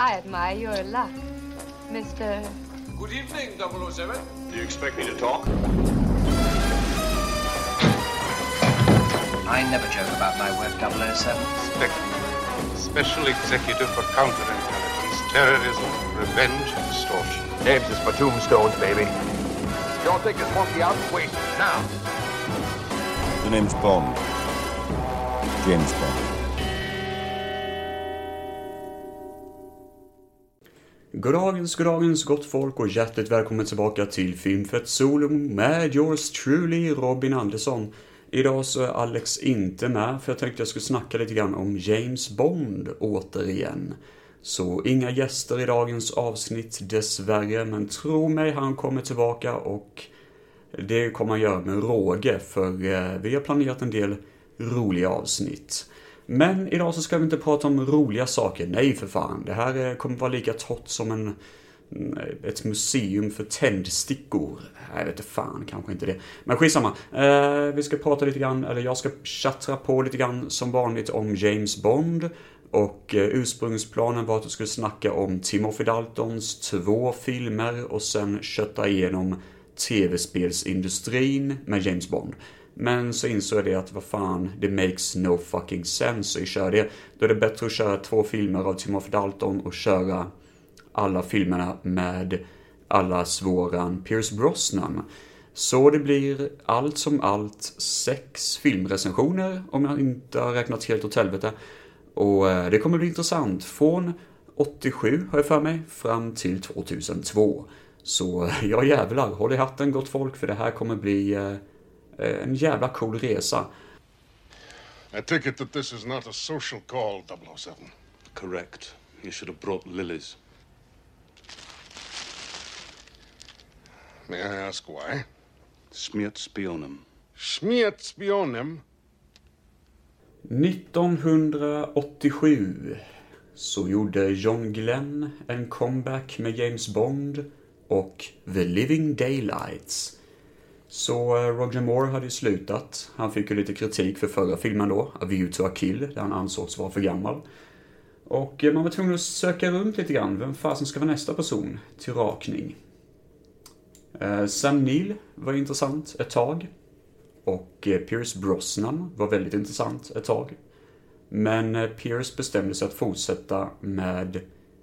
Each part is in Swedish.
I admire your luck, Mr. Good evening, 007. Do you expect me to talk? I never joke about my work, 007. Spectre, Special Executive for Counterintelligence, Terrorism, Revenge, and Extortion. Names is for tombstones, baby. Don't take this monkey out and waste it now. The name's Bond. James Bond. Goddagens, goddagens gott folk och hjärtligt välkommen tillbaka till Filmfett Solo med yours truly Robin Andersson. Idag så är Alex inte med för jag tänkte jag skulle snacka lite grann om James Bond återigen. Så inga gäster i dagens avsnitt dessvärre, men tro mig, han kommer tillbaka och det kommer han göra med råge för eh, vi har planerat en del roliga avsnitt. Men idag så ska vi inte prata om roliga saker, nej för fan. Det här eh, kommer vara lika torrt som en, mm, ett museum för tändstickor. Jag vet inte fan, kanske inte det. Men skitsamma. Eh, vi ska prata lite grann, eller jag ska chattra på lite grann som vanligt om James Bond. Och eh, ursprungsplanen var att jag skulle snacka om Timothy Daltons två filmer och sen kötta igenom tv-spelsindustrin med James Bond. Men så insåg jag det att vad fan, det makes no fucking sense att köra det. Då är det bättre att köra två filmer av Timothy Dalton och köra alla filmerna med alla svåran Pierce Brosnan. Så det blir allt som allt sex filmrecensioner, om jag inte har räknat helt åt helvete. Och eh, det kommer bli intressant. Från 87, har jag för mig, fram till 2002. Så ja jävlar, håll i hatten gott folk, för det här kommer bli eh, en jävla cool resa. I take it that this is not a social call, 007. Correct. You should have brought lilies. May I ask why? Smiert spionem. Smiert spionem. 1987 så gjorde John Glenn en comeback med James Bond och The Living Daylights. Så eh, Roger Moore hade ju slutat. Han fick ju lite kritik för förra filmen då, A View to a Kill, där han ansågs vara för gammal. Och eh, man var tvungen att söka runt lite grann, vem fasen ska vara nästa person till rakning? Eh, Sam Neill var intressant ett tag. Och Pierce Brosnan var väldigt intressant ett tag. Men Pierce bestämde sig att fortsätta med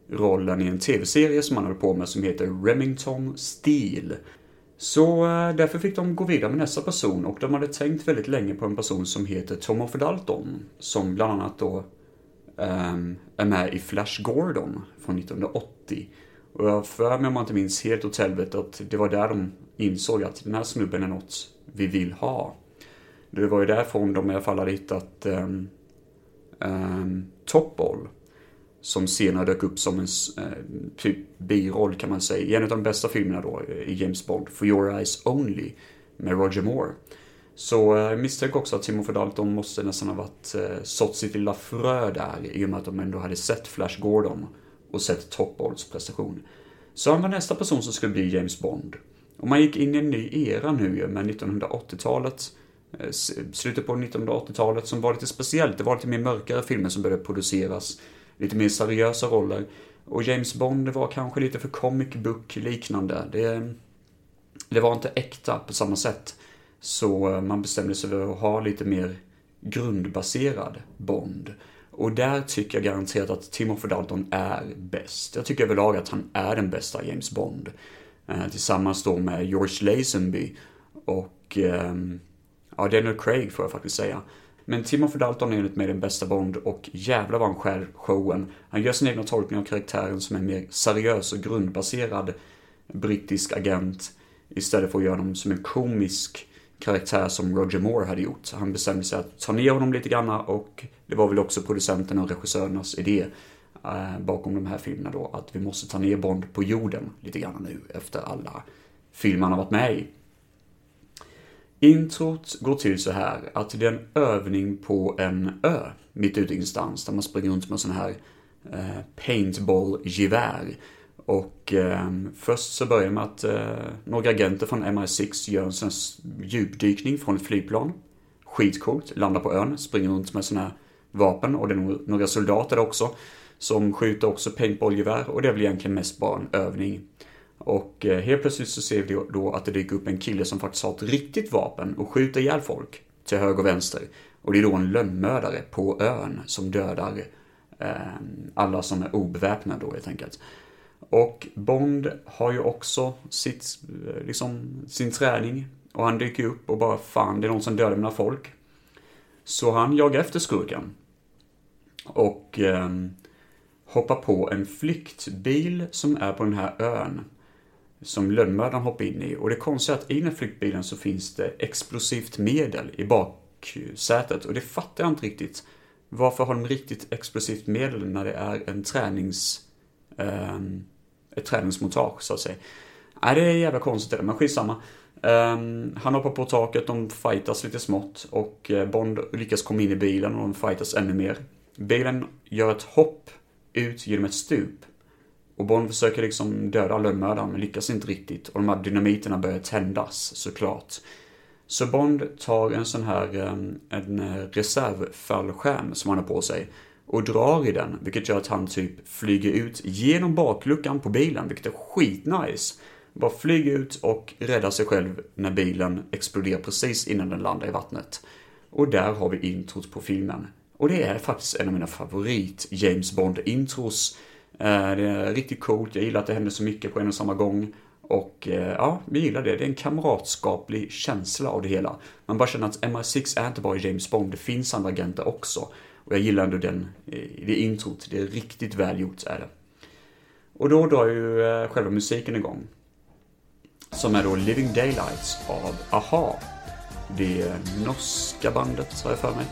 rollen i en tv-serie som han höll på med som heter Remington Steel. Så eh, därför fick de gå vidare med nästa person och de hade tänkt väldigt länge på en person som heter Tom Dalton. Som bland annat då um, är med i Flash Gordon från 1980. Och jag har för mig om jag inte minns helt åt helvete att det var där de insåg att den här snubben är något vi vill ha. Det var ju därifrån de i alla fall hade hittat um, um, Topball som senare dök upp som en eh, typ biroll kan man säga. I en av de bästa filmerna då eh, i James Bond, For Your Eyes Only, med Roger Moore. Så jag misstänker också att Timothy Dalton måste nästan ha varit sått sitt lilla frö där i och med att de ändå hade sett Flash Gordon och sett Top prestation. Så han var nästa person som skulle bli James Bond. Och man gick in i en ny era nu med 1980-talet, slutet på 1980-talet som var lite speciellt. Det var lite mer mörkare filmer som började produceras, lite mer seriösa roller. Och James Bond var kanske lite för comic book liknande. Det, det var inte äkta på samma sätt. Så eh, man bestämde sig för att ha lite mer grundbaserad Bond. Och där tycker jag garanterat att Timothy Dalton är bäst. Jag tycker överlag att han är den bästa James Bond. Eh, tillsammans då med George Lazenby och eh, ja, Daniel Craig får jag faktiskt säga. Men Timothy Dalton är enligt mig den bästa Bond och jävlar vad han skär showen. Han gör sin egna tolkning av karaktären som en mer seriös och grundbaserad brittisk agent istället för att göra honom som en komisk karaktär som Roger Moore hade gjort. Han bestämde sig att ta ner honom lite grann och det var väl också producenterna och regissörernas idé eh, bakom de här filmerna då, att vi måste ta ner Bond på jorden lite grann nu efter alla filmer han har varit med i. Introt går till så här att det är en övning på en ö mitt ute i instans där man springer runt med sån här eh, paintball-gevär. Och eh, först så börjar man med att eh, några agenter från MI6 gör en sån djupdykning från ett flygplan. Skitcoolt, landar på ön, springer runt med såna här vapen och det är några soldater också. som skjuter också paintballgevär och det är väl egentligen mest bara en övning. Och eh, helt plötsligt så ser vi då att det dyker upp en kille som faktiskt har ett riktigt vapen och skjuter ihjäl folk till höger och vänster. Och det är då en lönnmördare på ön som dödar eh, alla som är obeväpnade då helt enkelt. Och Bond har ju också sitt, eh, liksom, sin träning och han dyker upp och bara fan, det är någon som dödar mina folk. Så han jagar efter skurken. Och eh, hoppar på en flyktbil som är på den här ön. Som lönnmördaren hoppar in i. Och det konstiga är att i den här flyktbilen så finns det explosivt medel i baksätet. Och det fattar jag inte riktigt. Varför har de riktigt explosivt medel när det är en tränings... Eh, ett träningsmontage så att säga. Nej, det är jävla konstigt det men skitsamma. Um, han hoppar på taket, de fightas lite smått och eh, Bond lyckas komma in i bilen och de fightas ännu mer. Bilen gör ett hopp ut genom ett stup. Och Bond försöker liksom döda lönnmördaren men lyckas inte riktigt och de här dynamiterna börjar tändas såklart. Så Bond tar en sån här ehm, en eh, reservfallskärm som han har på sig och drar i den, vilket gör att han typ flyger ut genom bakluckan på bilen, vilket är skitnice. Bara flyger ut och räddar sig själv när bilen exploderar precis innan den landar i vattnet. Och där har vi introt på filmen. Och det är faktiskt en av mina favorit James Bond-intros. Eh, det är riktigt coolt, jag gillar att det händer så mycket på en och samma gång. Och eh, ja, vi gillar det. Det är en kamratskaplig känsla av det hela. Man bara känner att MI6 är inte bara James Bond, det finns andra agenter också. Och jag gillar ändå den, eh, det introt, det är riktigt väl gjort är det. Och då drar ju själva musiken igång. Som är då Living Daylights av AHA. Det norska bandet har jag för mig.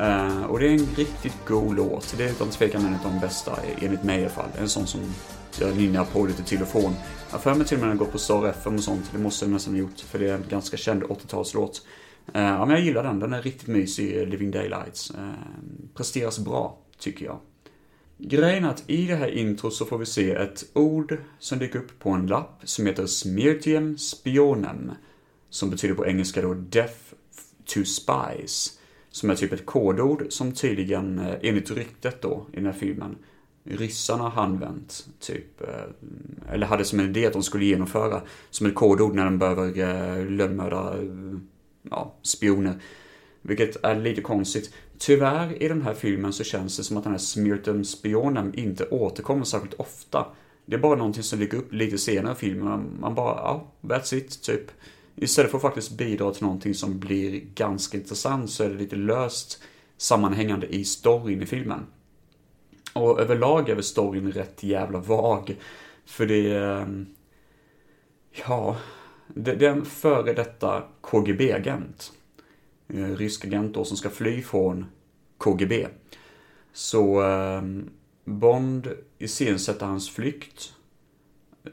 Uh, och det är en riktigt god låt. Det är utan tvekan en av de bästa, enligt mig i alla fall. En sån som jag nynnar på lite till och från. Jag har för mig till och med den har gått på Star FM och sånt. Det måste jag nästan ha gjort, för det är en ganska känd 80-talslåt. Uh, eh, ja, men jag gillar den. Den är riktigt mysig, Living Daylights. Uh, presteras bra, tycker jag. Grejen är att i det här introt så får vi se ett ord som dyker upp på en lapp som heter Smirtium Spionem. Som betyder på engelska då Death to Spies. Som är typ ett kodord som tydligen, eh, enligt ryktet då, i den här filmen, ryssarna har använt, typ, eh, eller hade som en idé att de skulle genomföra som ett kodord när de behöver eh, lönnmörda, ja, spioner. Vilket är lite konstigt. Tyvärr i den här filmen så känns det som att den här Smirtum spionen inte återkommer särskilt ofta. Det är bara någonting som dyker upp lite senare i filmen. Man bara, ja, that's it, typ. Istället för att faktiskt bidra till någonting som blir ganska intressant så är det lite löst sammanhängande i storyn i filmen. Och överlag är väl storyn rätt jävla vag. För det är... Ja... Det, det är en före detta KGB-agent eh, rysk agent då som ska fly från KGB. Så eh, Bond iscensätter hans flykt.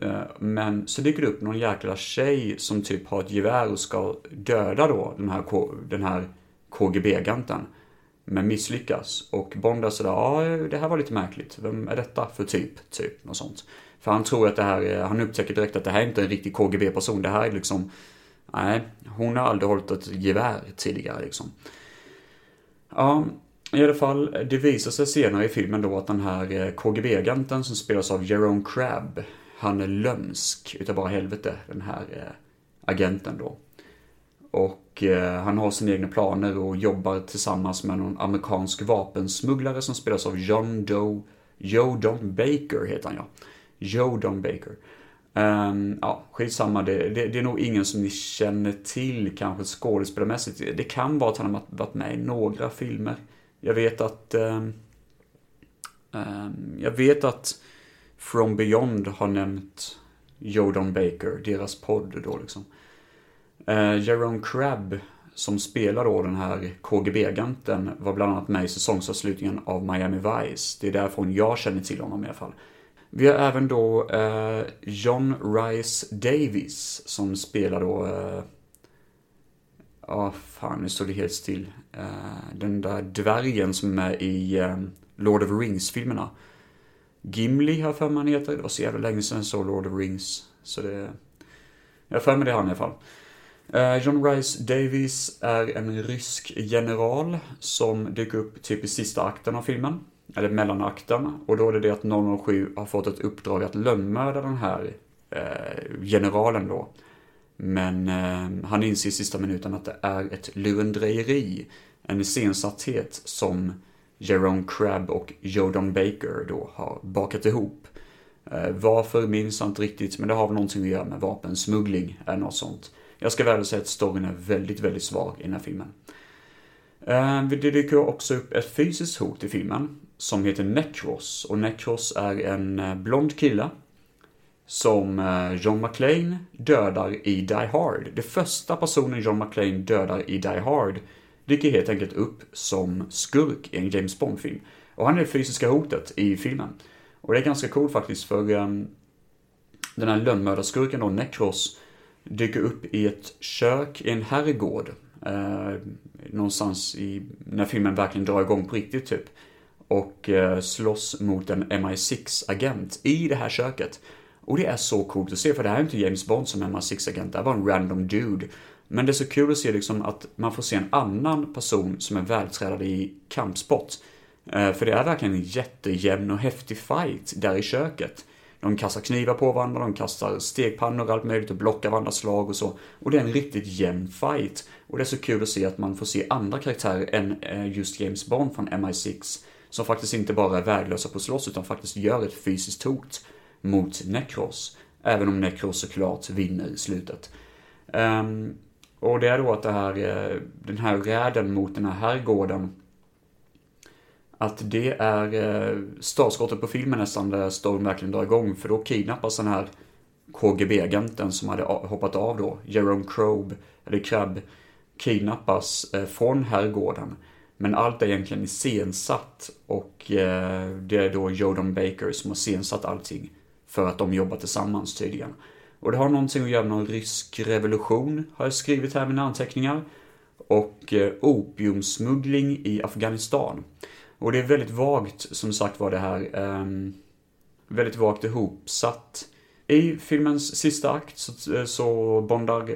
Eh, men så dyker det upp någon jäkla tjej som typ har ett gevär och ska döda då den här, den här KGB-agenten. Men misslyckas. Och Bond är sådär, ja det här var lite märkligt. Vem är detta för typ? Typ, något sånt. För han tror att det här är, han upptäcker direkt att det här är inte en riktig KGB-person. Det här är liksom Nej, hon har aldrig hållit ett gevär tidigare liksom. Ja, i alla fall, det visar sig senare i filmen då att den här eh, KGB-agenten som spelas av Jerome Crabb, han är lömsk utav bara helvete, den här eh, agenten då. Och eh, han har sina egna planer och jobbar tillsammans med någon amerikansk vapensmugglare som spelas av John Doe, Joe Don Baker heter han ja. Joe Don Baker. Um, ja, skitsamma. Det, det, det är nog ingen som ni känner till kanske skådespelarmässigt. Det kan vara att han har varit med i några filmer. Jag vet att... Um, um, jag vet att From Beyond har nämnt Jodon Baker, deras podd då liksom. Eh, Jerome Crabb, som spelar då den här KGB-agenten, var bland annat med i säsongsavslutningen av Miami Vice. Det är därifrån jag känner till honom i alla fall. Vi har även då eh, John Rice Davis som spelar då... Eh, ja, oh, fan nu står det helt still. Eh, den där dvärgen som är med i eh, Lord of the Rings-filmerna. Gimli har för mig han heter. Det var så jävla länge sedan jag såg Lord of the Rings. Så det... Jag har för mig det han i alla fall. Eh, John Rice Davis är en rysk general som dyker upp typ i sista akten av filmen. eller mellanakten. Och då är det det att 007 har fått ett uppdrag att lönnmörda den här eh, generalen då. Men eh, han inser i sista minuten att det är ett lurendrejeri, en iscensatthet som Jerome Crabb och Jordan Baker då har bakat ihop. Eh, varför minns jag inte riktigt, men det har väl någonting att göra med vapensmuggling eller något sånt. Jag ska väl säga att storyn är väldigt, väldigt svag i den här filmen. Eh, det dyker också upp ett fysiskt hot i filmen som heter Necros. Och Necros är en eh, blond kille som John McClane dödar i Die Hard. Det första personen John McClane dödar i Die Hard dyker helt enkelt upp som skurk i en James Bond-film. Och han är det fysiska hotet i filmen. Och det är ganska coolt faktiskt för um, den här lönnmördarskurken då, Necros, dyker upp i ett kök i en herrgård. Eh, någonstans i, när filmen verkligen drar igång på riktigt typ. Och eh, slåss mot en MI6-agent i det här köket. Och det är så coolt att se, för det här är inte James Bond som MI6-agent, det här var en random dude. Men det är så kul att se liksom att man får se en annan person som är vältränad i kampsport. Eh, för det är verkligen en jättejämn och häftig fight där i köket. De kastar knivar på varandra, de kastar stegpannor och allt möjligt och blockar varandras slag och så. Och det är en riktigt jämn fight. Och det är så kul att se att man får se andra karaktärer än eh, just James Bond från MI6. Som faktiskt inte bara är värdelösa på att slåss utan faktiskt gör ett fysiskt hot mot Necros. Även om Necros såklart vinner i slutet. Um, och det är då att det här, eh, den här räden mot den här herrgården att det är eh, startskottet på filmen nästan där storm verkligen drar igång för då kidnappas den här KGB-agenten som hade hoppat av då, Jerome Crobe, eller Crabb, kidnappas eh, från herrgården. Men allt är egentligen iscensatt och det är då Jordan Baker som har iscensatt allting för att de jobbar tillsammans tydligen. Och det har någonting att göra med någon rysk revolution, har jag skrivit här i mina anteckningar. Och eh, opiumsmuggling i Afghanistan. Och det är väldigt vagt, som sagt var det här, um, väldigt vagt ihopsatt. I filmens sista akt så, eh, så bondar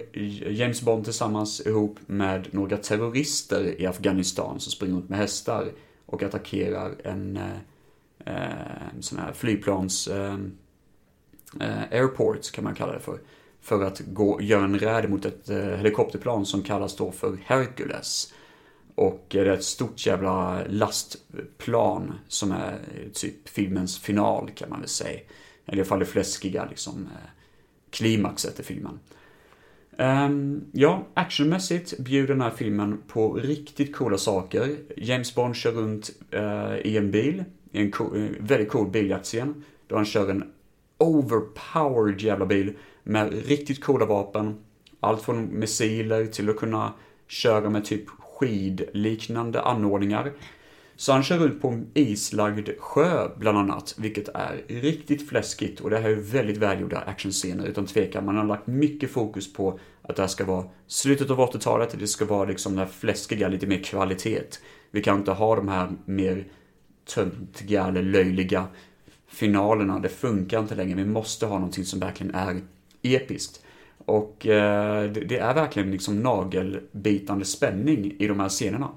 James Bond tillsammans ihop med några terrorister i Afghanistan som springer runt med hästar och attackerar en eh, eh sån här flygplans eh, Eh, airport kan man kalla det för. För att gå, göra en räd mot ett eh, helikopterplan som kallas då för Hercules. Och eh, det är ett stort jävla lastplan som är eh, typ filmens final kan man väl säga. Eller i alla fall det fläskiga liksom eh, klimaxet i filmen. Um, ja, actionmässigt bjuder den här filmen på riktigt coola saker. James Bond kör runt uh, i en bil, i en co väldigt cool biljaktscen. Då han kör en overpowered jävla bil med riktigt coola vapen. Allt från missiler till att kunna köra med typ skidliknande anordningar. Så han kör ut på en islagd sjö bland annat, vilket är riktigt fläskigt och det här är väldigt välgjorda actionscener utan tvekan. Man har lagt mycket fokus på att det här ska vara slutet av 80-talet, det ska vara liksom det här fläskiga, lite mer kvalitet. Vi kan inte ha de här mer töntiga eller löjliga finalerna, det funkar inte längre. Vi måste ha någonting som verkligen är episkt. Och eh, det är verkligen liksom nagelbitande spänning i de här scenerna.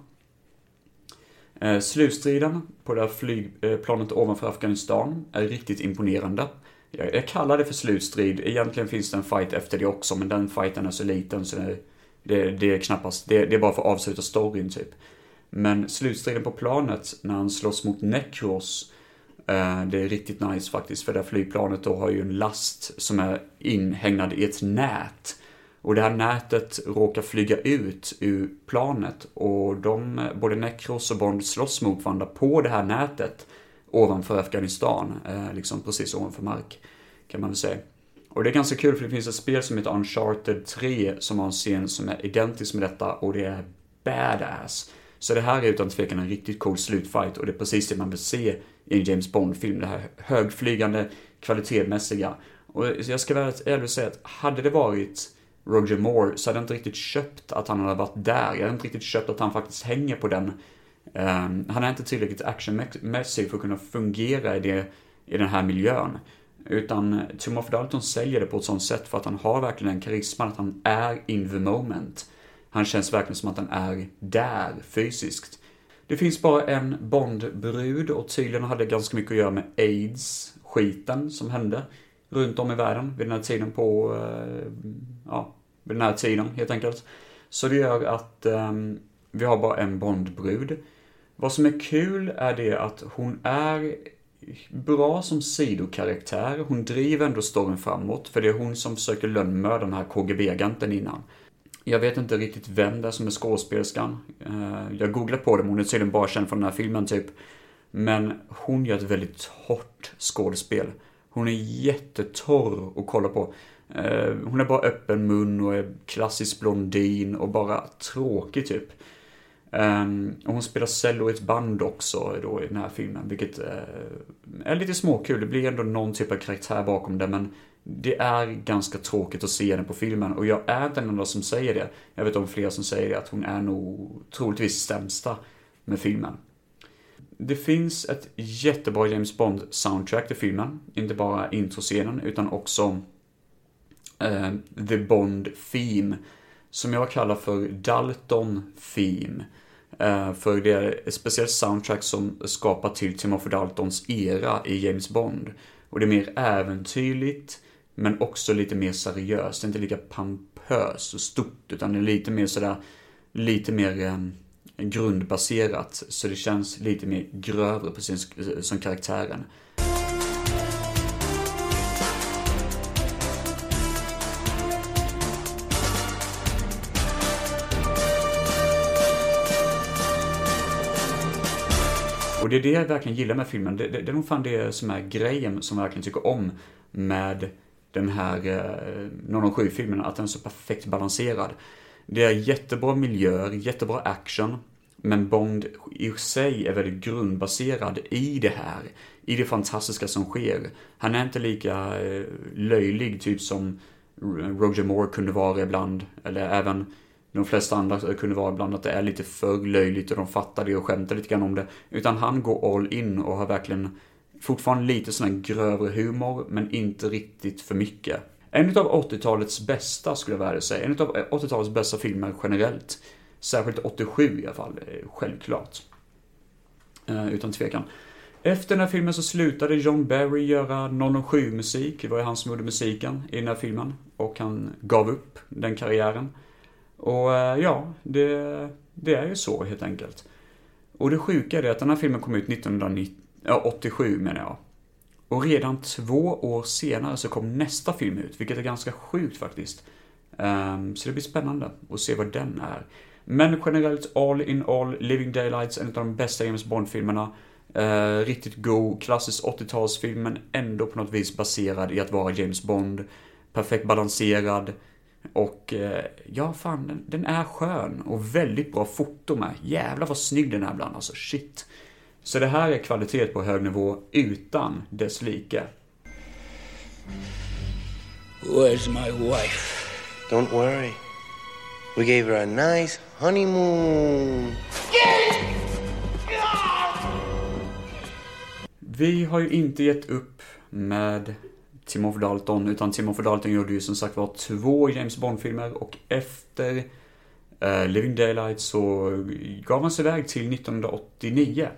Eh, slutstriden på det här flygplanet eh, ovanför Afghanistan är riktigt imponerande. Jag, kallar det för slutstrid, egentligen finns det en fight efter det också, men den fighten är så liten så det, det, det är knappast, det, det är bara för att avsluta storyn typ. Men slutstriden på planet, när han slåss mot Necros, Eh, det är riktigt nice faktiskt, för det här flygplanet då har ju en last som är inhägnad i ett nät. Och det här nätet råkar flyga ut ur planet och de, både Necros och Bond slåss mot varandra på det här nätet ovanför Afghanistan, eh, liksom precis ovanför mark, kan man väl säga. Och det är ganska kul för det finns ett spel som heter Uncharted 3 som har en scen som är identisk med detta och det är badass. Så det här är utan tvekan en riktigt cool slutfight och det är precis det man vill se i en James Bond-film. Det här högflygande, kvalitetsmässiga. Och jag ska vara ärlig och säga att hade det varit Roger Moore så hade jag inte riktigt köpt att han hade varit där. Jag hade inte riktigt köpt att han faktiskt hänger på den. Um, han är inte tillräckligt actionmässig för att kunna fungera i, det, i den här miljön. Utan Timothy Dalton säljer det på ett sånt sätt för att han har verkligen den karisman att han är in the moment. Han känns verkligen som att han är där fysiskt. Det finns bara en Bondbrud och tydligen hade ganska mycket att göra med AIDS-skiten som hände runt om i världen vid den här tiden på, eh, ja, vid den här tiden helt enkelt. Så det gör att um, vi har bara en Bondbrud. Vad som är kul är det att hon är bra som sidokaraktär. Hon driver ändå storyn framåt, för det är hon som försöker lönnmörda den här KGB-agenten innan. Jag vet inte riktigt vem det är som är skådespelerskan. Eh, jag googlade på det, men hon är tydligen bara känd från den här filmen typ. Men hon gör ett väldigt hårt skådespel. Hon är jättetorr att kolla på. Eh, hon är bara öppen mun och är klassisk blondin och bara tråkig typ. Ehm, och hon spelar cello i ett band också då i den här filmen, vilket eh, är lite småkul. Det blir ändå någon typ av karaktär bakom det, men det är ganska tråkigt att se henne på filmen. Och jag är den enda som säger det. Jag vet om flera som säger det, att hon är nog troligtvis sämsta med filmen. Det finns ett jättebra James Bond-soundtrack till filmen. Inte bara introscenen, utan också eh, The Bond Theme. Som jag kallar för Dalton Theme. Eh, för det är ett speciellt soundtrack som skapar till Timothy Daltons era i James Bond. Och det är mer äventyrligt, men också lite mer seriöst. Det är inte lika pampöst och stort, utan det är lite mer sådär, lite mer ehm, grundbaserat. Så det känns lite mer grövre precis som karaktären. Och det är det jag verkligen gillar med filmen. Det, det, det är nog fan det som är grejen som jag verkligen tycker om med den här eh, 007-filmen, att den är så perfekt balanserad. Det är jättebra miljöer, jättebra action, men Bond i sig är väldigt grundbaserad i det här, i det fantastiska som sker. Han är inte lika eh, löjlig, typ som Roger Moore kunde vara ibland, eller även de flesta andra kunde vara ibland att det är lite för löjligt och de fattar det och skämtar lite grann om det. Utan han går all in och har verkligen fortfarande lite sån här grövre humor, men inte riktigt för mycket. En av 80-talets bästa, skulle jag vilja säga. En av 80-talets bästa filmer generellt. Särskilt 87 i alla fall, eh, självklart. Eh, utan tvekan. Efter den här filmen så slutade John Barry göra 007-musik. Det var ju han som gjorde musiken i den här filmen. Och han gav upp den karriären. Och eh, ja, det, det är ju så helt enkelt. Och det sjuka är det att den här filmen kom ut 1990. Ja, 87 menar jag. Och redan två år senare så kom nästa film ut, vilket är ganska sjukt faktiskt. Um, så det blir spännande att se vad den är. Men generellt, all in all, Living Daylights, en av de bästa James Bond-filmerna. Uh, riktigt god, klassisk 80-talsfilm, men ändå på något vis baserad i att vara James Bond. Perfekt balanserad. Och uh, ja, fan, den, den, är skön och väldigt bra foto med. Jävlar vad snygg den är ibland, alltså shit. Så det här är kvalitet på hög nivå utan dess like. Where's my wife? Don't worry. We gave her a nice honeymoon. Vi har ju inte gett upp med Timothy Dalton, utan Timothy Dalton gjorde ju som sagt var två James Bond-filmer och efter uh, Living Daylight så gav han sig iväg till 1989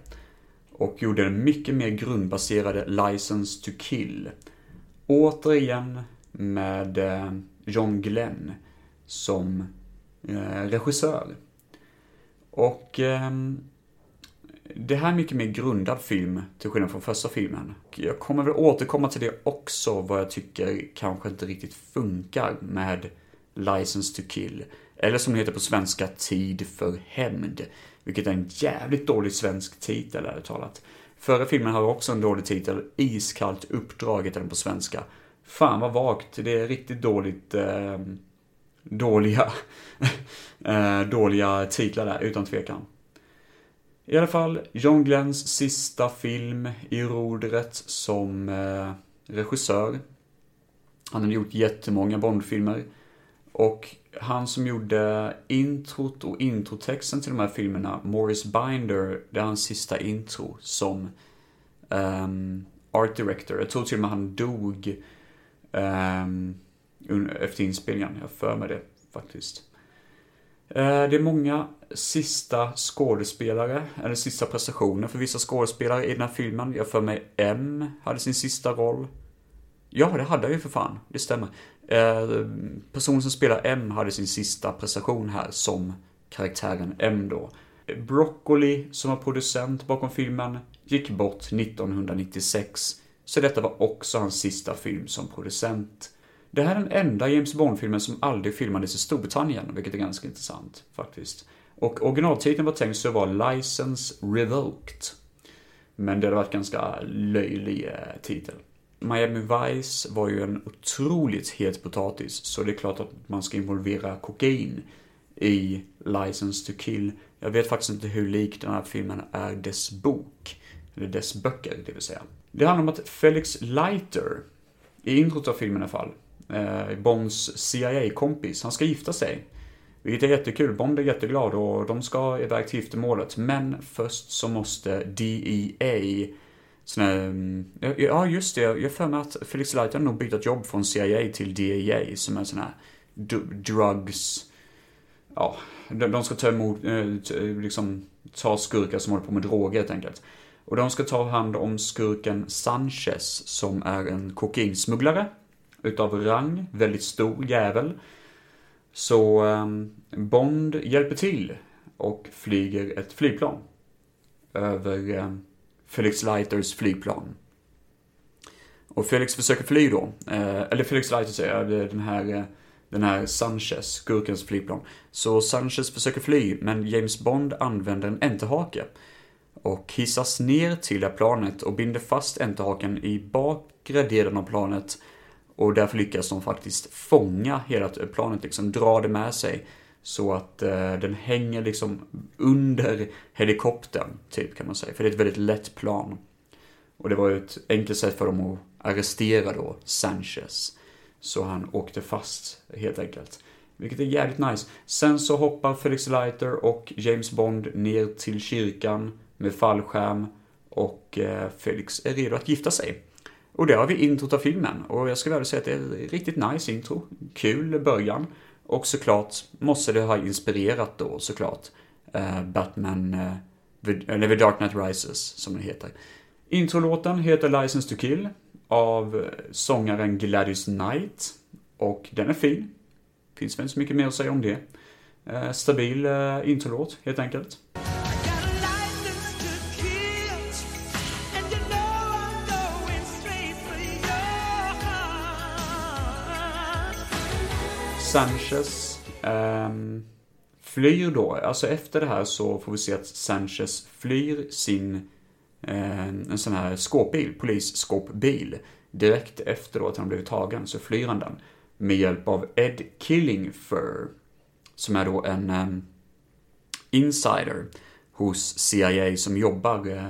och gjorde den mycket mer grundbaserade License to Kill. Återigen med eh, John Glenn som eh, regissör. Och ehm, det här är mycket mer grundad film, till skillnad från första filmen. Jag kommer väl återkomma till det också, vad jag tycker kanske inte riktigt funkar med License to Kill. Eller som det heter på svenska, Tid för hämnd. Vilket är en jävligt dålig svensk titel, ärligt talat. Förra filmen har också en dålig titel, Iskallt uppdrag heter den på svenska. Fan vad vagt, det är riktigt dåligt... Eh, dåliga... eh, dåliga titlar där, utan tvekan. I alla fall, John Glenns sista film i rodret som eh, regissör. Han har gjort jättemånga Bondfilmer. Och han som gjorde introt och introtexten till de här filmerna, Morris Binder, det är hans sista intro som um, art director. Jag tror till och med han dog um, efter inspelningen, jag för mig det faktiskt. Eh, det är många sista skådespelare, eller sista prestationer för vissa skådespelare i den här filmen. Jag för mig M hade sin sista roll. Ja, det hade jag ju för fan. Det stämmer. Eh, personen som spelar M hade sin sista prestation här som karaktären M då. Broccoli, som var producent bakom filmen, gick bort 1996. Så detta var också hans sista film som producent. Det här är den enda James Bond-filmen som aldrig filmades i Storbritannien, vilket är ganska intressant faktiskt. Och originaltiteln var tänkt att vara License Revoked. Men det hade varit ganska löjlig eh, titel. Miami Vice var ju en otroligt het potatis, så det är klart att man ska involvera kokain i License to Kill. Jag vet faktiskt inte hur lik den här filmen är dess bok, eller dess böcker, det vill säga. Det handlar om att Felix Leiter, i introt av filmen i alla fall, eh, Bonds CIA-kompis, han ska gifta sig. Vilket är jättekul. Bond är jätteglad och de ska iväg till giftermålet. Men först så måste DEA sån här, mm, ja just det, jag för mig att Felix Leiter nog bytt ett jobb från CIA till DEA som är sån här drugs, ja, de ska ta emot, eh, liksom ta skurkar som håller på med droger helt enkelt. Och de ska ta hand om skurken Sanchez som är en kokainsmugglare utav rang, väldigt stor jävel. Så um, Bond hjälper till och flyger ett flygplan över um, Felix Leiters flygplan. Och Felix försöker fly då, eh, eller Felix Leiter säger den här, eh, den här Sanchez, skurkens flygplan. Så Sanchez försöker fly, men James Bond använder en enterhake och hissas ner till det planet och binder fast enterhaken i bakre delen av planet och därför lyckas de faktiskt fånga hela planet, liksom dra det med sig. Så att eh, den hänger liksom under helikoptern, typ kan man säga. För det är ett väldigt lätt plan. Och det var ju ett enkelt sätt för dem att arrestera då Sanchez. Så han åkte fast, helt enkelt. Vilket är jävligt nice. Sen så hoppar Felix Leiter och James Bond ner till kyrkan med fallskärm. Och eh, Felix är redo att gifta sig. Och där har vi introt av filmen. Och jag ska väl säga att det är ett riktigt nice intro. Kul början. Och såklart måste det ha inspirerat då såklart uh, Batman, uh, eller The Dark Knight Rises som den heter. Introlåten heter License to Kill av eh, sångaren Gladys Knight. Och den är fin. Finns väl inte så mycket mer att säga om det. Uh, stabil uh, introlåt helt enkelt. Sanchez um, flyr då, alltså efter det här så får vi se att Sanchez flyr sin, ehm, en sån här skåpbil, polisskåpbil. Direkt efter då att han blivit tagen så flyr han den med hjälp av Ed Killingfer, som är då en um, insider hos CIA som jobbar uh,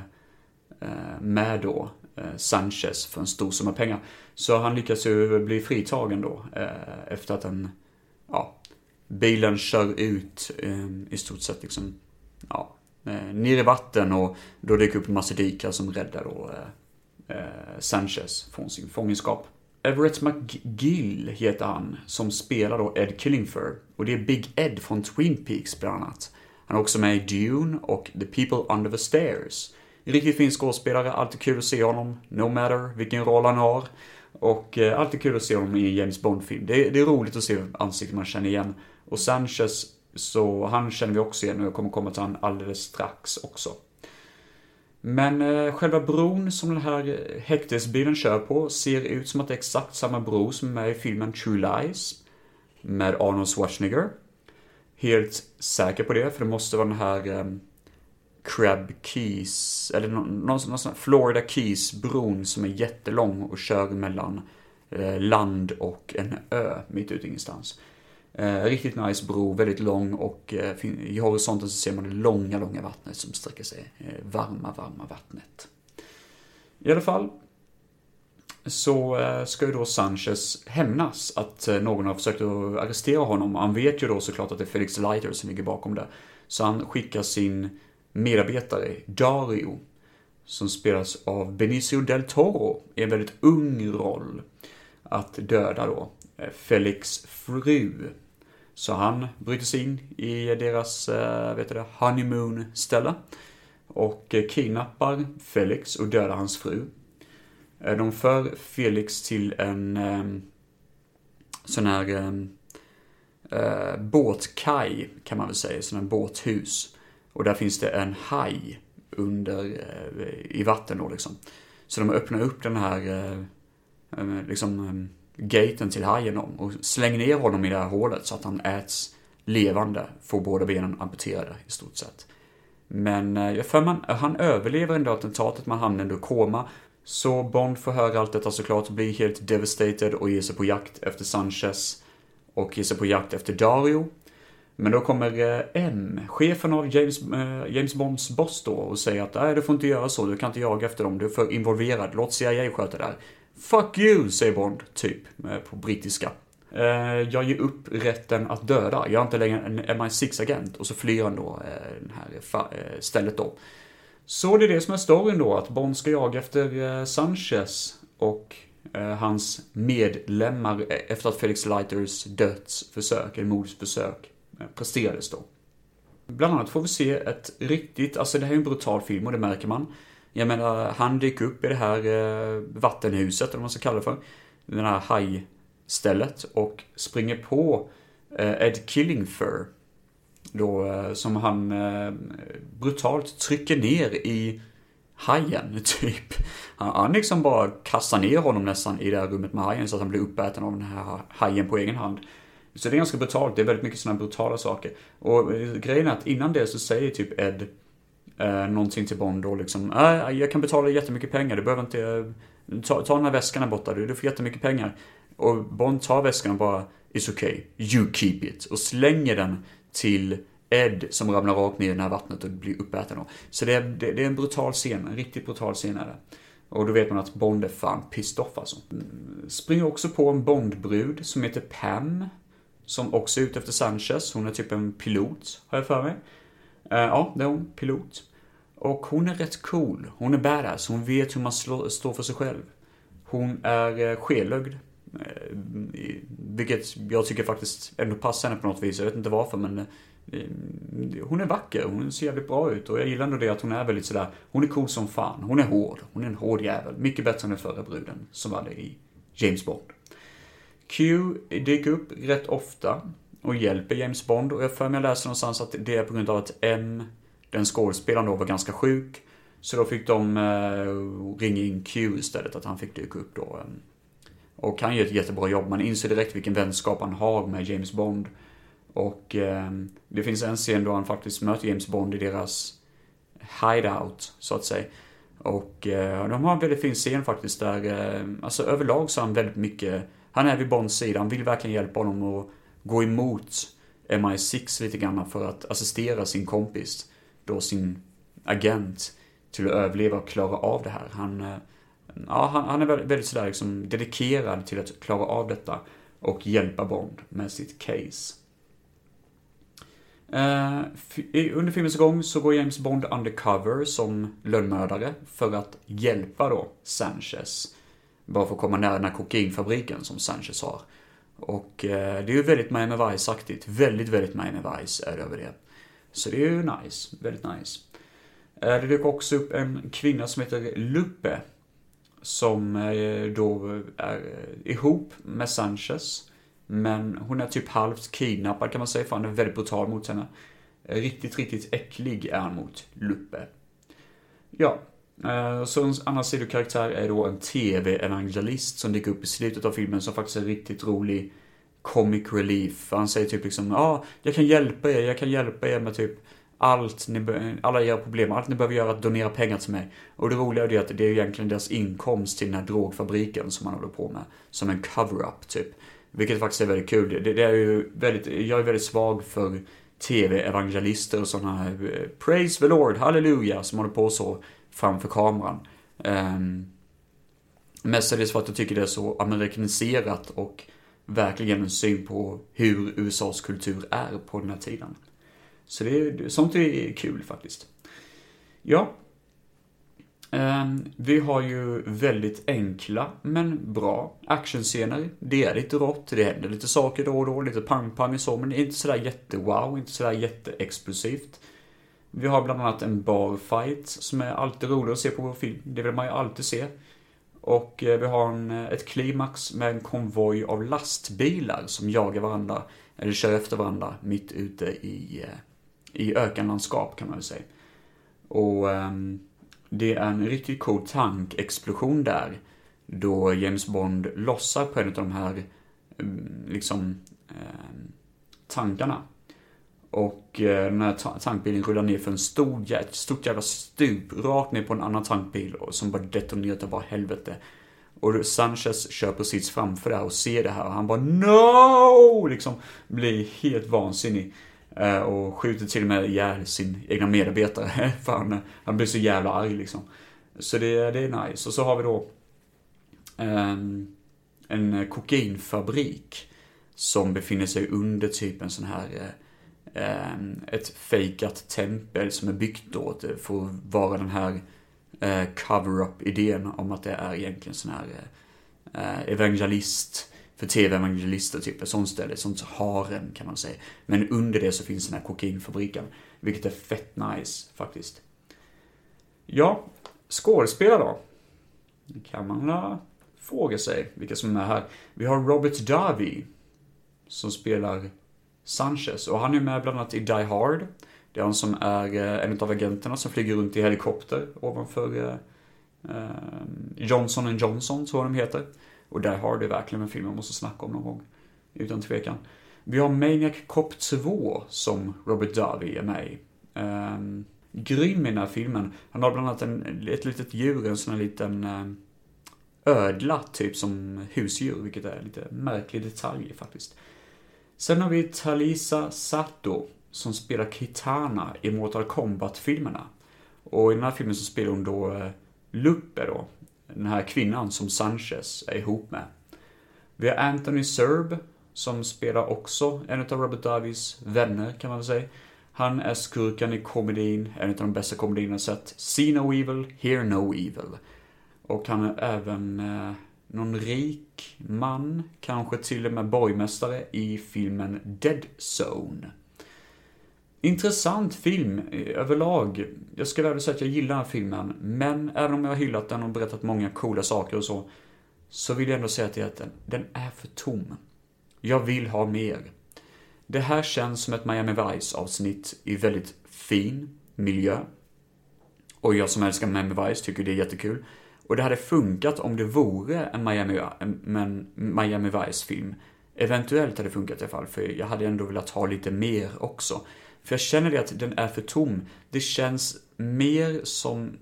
med då uh, Sanchez för en stor summa pengar. Så han lyckas ju bli fritagen då efter att han ja, bilen kör ut eh, i stort sett liksom, ja, eh, ner i vatten och då dyker upp en massa dykare som räddar då eh, eh, Sanchez från sin fångenskap. Everett McGill heter han, som spelar då Ed Killingfer. Och det är Big Ed från Twin Peaks bland annat. Han är också med i Dune och The People Under the Stairs. En Riktigt fin skådespelare, alltid kul att se honom, no matter vilken roll han har. Och eh, alltid kul att se honom i en James Bond-film. Det, det, är roligt att se ansikten man känner igen. Och Sanchez, så han känner vi också igen och jag kommer komma till honom alldeles strax också. Men eh, själva bron som den här eh, häktesbilen kör på ser ut som att det är exakt samma bro som är med i filmen True Lies. Med Arnold Schwarzenegger. Helt säker på det, för det måste vara den här eh, Crab Keys, eller någon, någon, någon sån här Florida Keys-bron som är jättelång och kör mellan eh, land och en ö mitt ute ingenstans. Eh, riktigt nice bro, väldigt lång och eh, i horisonten så ser man det långa, långa vattnet som sträcker sig. Eh, varma, varma vattnet. I alla fall så eh, ska ju då Sanchez hämnas att eh, någon har försökt att arrestera honom. Han vet ju då såklart att det är Felix Leiter som ligger bakom det. Så han skickar sin medarbetare, Dario, som spelas av Benicio del Toro i en väldigt ung roll, att döda då eh, Felix fru. Så han bryter sig in i deras, eh, vet du det, honeymoon-ställe. Och eh, kidnappar Felix och dödar hans fru. De för Felix till en ehm, sån här ehm, eh, båtkaj, kan man väl säga, sån här båthus. Och där finns det en haj under, eh, i vatten då liksom. Så de öppnar upp den här, eh, eh, liksom, gaten till hajen om och slänger ner honom i det här hålet så att han äts levande, får båda benen amputerade i stort sett. Men jag för man, han överlever ändå attentatet, men hamnar ändå i koma. Så Bond får höra allt detta såklart, blir helt devastated och ger sig på jakt efter Sanchez och ger sig på jakt efter Dario. Men då kommer eh, M, chefen av James, eh, James Bonds boss då och säger att nej, du får inte göra så, du kan inte jaga efter dem, du är för involverad, låt CIA sköta det här. Fuck you, säger Bond, typ, eh, på brittiska. Jag ger upp rätten att döda, jag är inte längre en MI6-agent. Och så flyr han då det här stället då. Så det är det som är storyn då, att Bond ska jaga efter Sanchez och hans medlemmar efter att Felix Leiters dödsförsök, eller mordsförsök, Eh, presterades då. Bland annat får vi se ett riktigt, alltså det här är en brutal film och det märker man. Jag menar, han dyker upp i det här eh, vattenhuset, eller vad man ska kalla det för. Det här hajstället och springer på eh, Ed Killingfer. Då, som han brutalt trycker ner i hajen, typ. Han, han liksom bara kastar ner honom nästan i det här rummet med hajen så att han blir uppäten av den här hajen på egen hand. Så det är ganska brutalt, det är väldigt mycket sådana brutala saker. Och eh, grejen är att innan det så säger typ Ed eh, någonting till Bond då liksom, äh, jag kan betala jättemycket pengar, du behöver inte, eh, ta, ta den här väskan här borta, du, du får jättemycket pengar. Och Bond tar väskan och bara, it's okay, you keep it. Och slänger den till Ed som ramlar rakt ner i det här vattnet och blir uppäten då. Så det är, det, det är en brutal scen, en riktigt brutal scen är det. Och då vet man att Bond är fan pissed off alltså. Mm, springer också på en Bondbrud som heter Pam. Som också är ute efter Sanchez. Hon är typ en pilot, har jag för mig. Uh, ja, det är hon. Pilot. Och hon är rätt cool. Hon är badass. Hon vet hur man slår, står för sig själv. Hon är eh, skelögd. Eh, vilket jag tycker faktiskt ändå passar henne på något vis. Jag vet inte varför men hon är vacker, hon ser jävligt bra ut och jag gillar ändå det att hon är väldigt sådär, hon är cool som fan, hon är hård, hon är en hård jävel. Mycket bättre än den förra bruden som var det i James Bond. Q dyker upp rätt ofta och hjälper James Bond och jag för mig jag läste någonstans att det är på grund av att M, den skådespelaren då, var ganska sjuk. Så då fick de eh, ringa in Q istället, att han fick dyka upp då. Eh. Och han gör ett jättebra jobb, man inser direkt vilken vänskap han har med James Bond. Och eh, det finns en scen då han faktiskt möter James Bond i deras hideout, så att säga. Och eh, de har en väldigt fin scen faktiskt där, eh, alltså överlag så har han väldigt mycket han är vid Bonds sida, han vill verkligen hjälpa honom att gå emot MI6 lite grann för att assistera sin kompis, då sin agent, till att överleva och klara av det här. Han, eh, ja, han, han är väldigt, väldigt sådär liksom dedikerad till att klara av detta och hjälpa Bond med sitt case. Uh, under filmens gång så går James Bond undercover som lönnmördare för att hjälpa då Sanchez bara för att komma nära den här kokainfabriken som Sanchez har. Och eh, det är ju väldigt Miami Vice-aktigt. Väldigt, väldigt Miami Vice är det över det. Så det är ju nice. Väldigt nice. Eh, det dök också upp en kvinna som heter Lupe. Som eh, då är eh, ihop med Sanchez. Men hon är typ halvt kidnappad kan man säga, för han är väldigt brutal mot henne. Riktigt, riktigt äcklig är han mot Lupe. Ja, Uh, så en annan sidokaraktär är då en TV-evangelist som dyker upp i slutet av filmen som faktiskt är riktigt rolig comic relief. Han säger typ liksom, ja, ah, jag kan hjälpa er, jag kan hjälpa er med typ allt ni, alla era problem, allt ni behöver göra är att donera pengar till mig. Och det roliga är det att det är egentligen deras inkomst till den här drogfabriken som man håller på med. Som en cover-up typ. Vilket faktiskt är väldigt kul. Det, det är ju väldigt, jag är väldigt svag för TV-evangelister och sådana här eh, Praise the Lord, halleluja, som håller på så framför kameran. Ehm, um, mestadels för att jag tycker det är så amerikaniserat och verkligen en syn på hur USAs kultur är på den här tiden. Så det är, sånt är kul faktiskt. Ja. Ehm, vi har ju väldigt enkla men bra actionscener. Det är lite rått, det händer lite saker då och då, lite pang-pang och så, men det är inte sådär jätte-wow, inte sådär jätteexplosivt. Vi har bland annat en barfight som är alltid rolig att se på vår film. Det vill man ju alltid se. Och eh, vi har en, eh, ett klimax med en konvoj av lastbilar som jagar varandra, eller kör efter varandra, mitt ute i, eh, i ökenlandskap kan man väl säga. Och um, det är en riktigt cool tankexplosion där. Då James Bond lossar på en av de här, mm, liksom, um, tankarna. Och eh, den här tankbilen rullar ner för en stor, ett stort jävla stup rakt ner på en annan tankbil som bara detonerar till bara helvete. Och Sanchez kör precis framför det här och ser det här och han bara NO! Liksom blir helt vansinnig. Eh, och skjuter till och med ihjäl sin egna medarbetare. För han, han blir så jävla arg liksom. Så det, det är nice. Och så har vi då en, en kokainfabrik som befinner sig under typ en sån här eh, Ehm, ett fejkat tempel som är byggt då för att vara den här eh, cover-up idén om att det är egentligen sån här eh, evangelist för tv-evangelister, typ ett sånt ställe, ett sånt harem kan man säga. Men under det så finns den här kokainfabriken, vilket är fett nice faktiskt. Ja, skådespelare då? Det kan man fråga sig vilka som är här. Vi har Robert Davi som spelar Sanchez och han är med bland annat i Die Hard. Det är han som är eh, en av agenterna som flyger runt i helikopter ovanför eh, eh Johnson Johnson, tror jag de heter. Och Die Hard är verkligen en film man måste snacka om någon gång. Utan tvekan. Vi har Maniac Cop 2 som Robert Davi är med i. Um, grym i den här filmen. Han har bland annat en, ett litet djur, en sån här liten um, ödla typ som husdjur, vilket är en lite märklig detalj faktiskt. Sen har vi Talisa Sato som spelar Kitana i Mortal Kombat-filmerna. Och i den här filmen så spelar hon då Lupe Luppe då, den här kvinnan som Sanchez är ihop med. Vi har Anthony Serb som spelar också en av Robert Davies vänner kan man väl säga. Han är skurken i komedin, en av de bästa komedierna jag sett. See No Evil, Hear No Evil. Och han är även eh, någon rik man, kanske till och med borgmästare i filmen Dead Zone. Intressant film eh, överlag. Jag skulle väl säga att jag gillar den här filmen, men även om jag har hyllat den och berättat många coola saker och så, så vill jag ändå säga till att den, den är för tom. Jag vill ha mer. Det här känns som ett Miami Vice avsnitt i väldigt fin miljö. Och jag som älskar Miami Vice tycker det är jättekul. Och det hade funkat om det vore en Miami, en Miami Vice-film. Eventuellt hade det funkat i alla fall, för jag hade ändå velat ha lite mer också. För jag känner det att den är för tom. Det känns mer som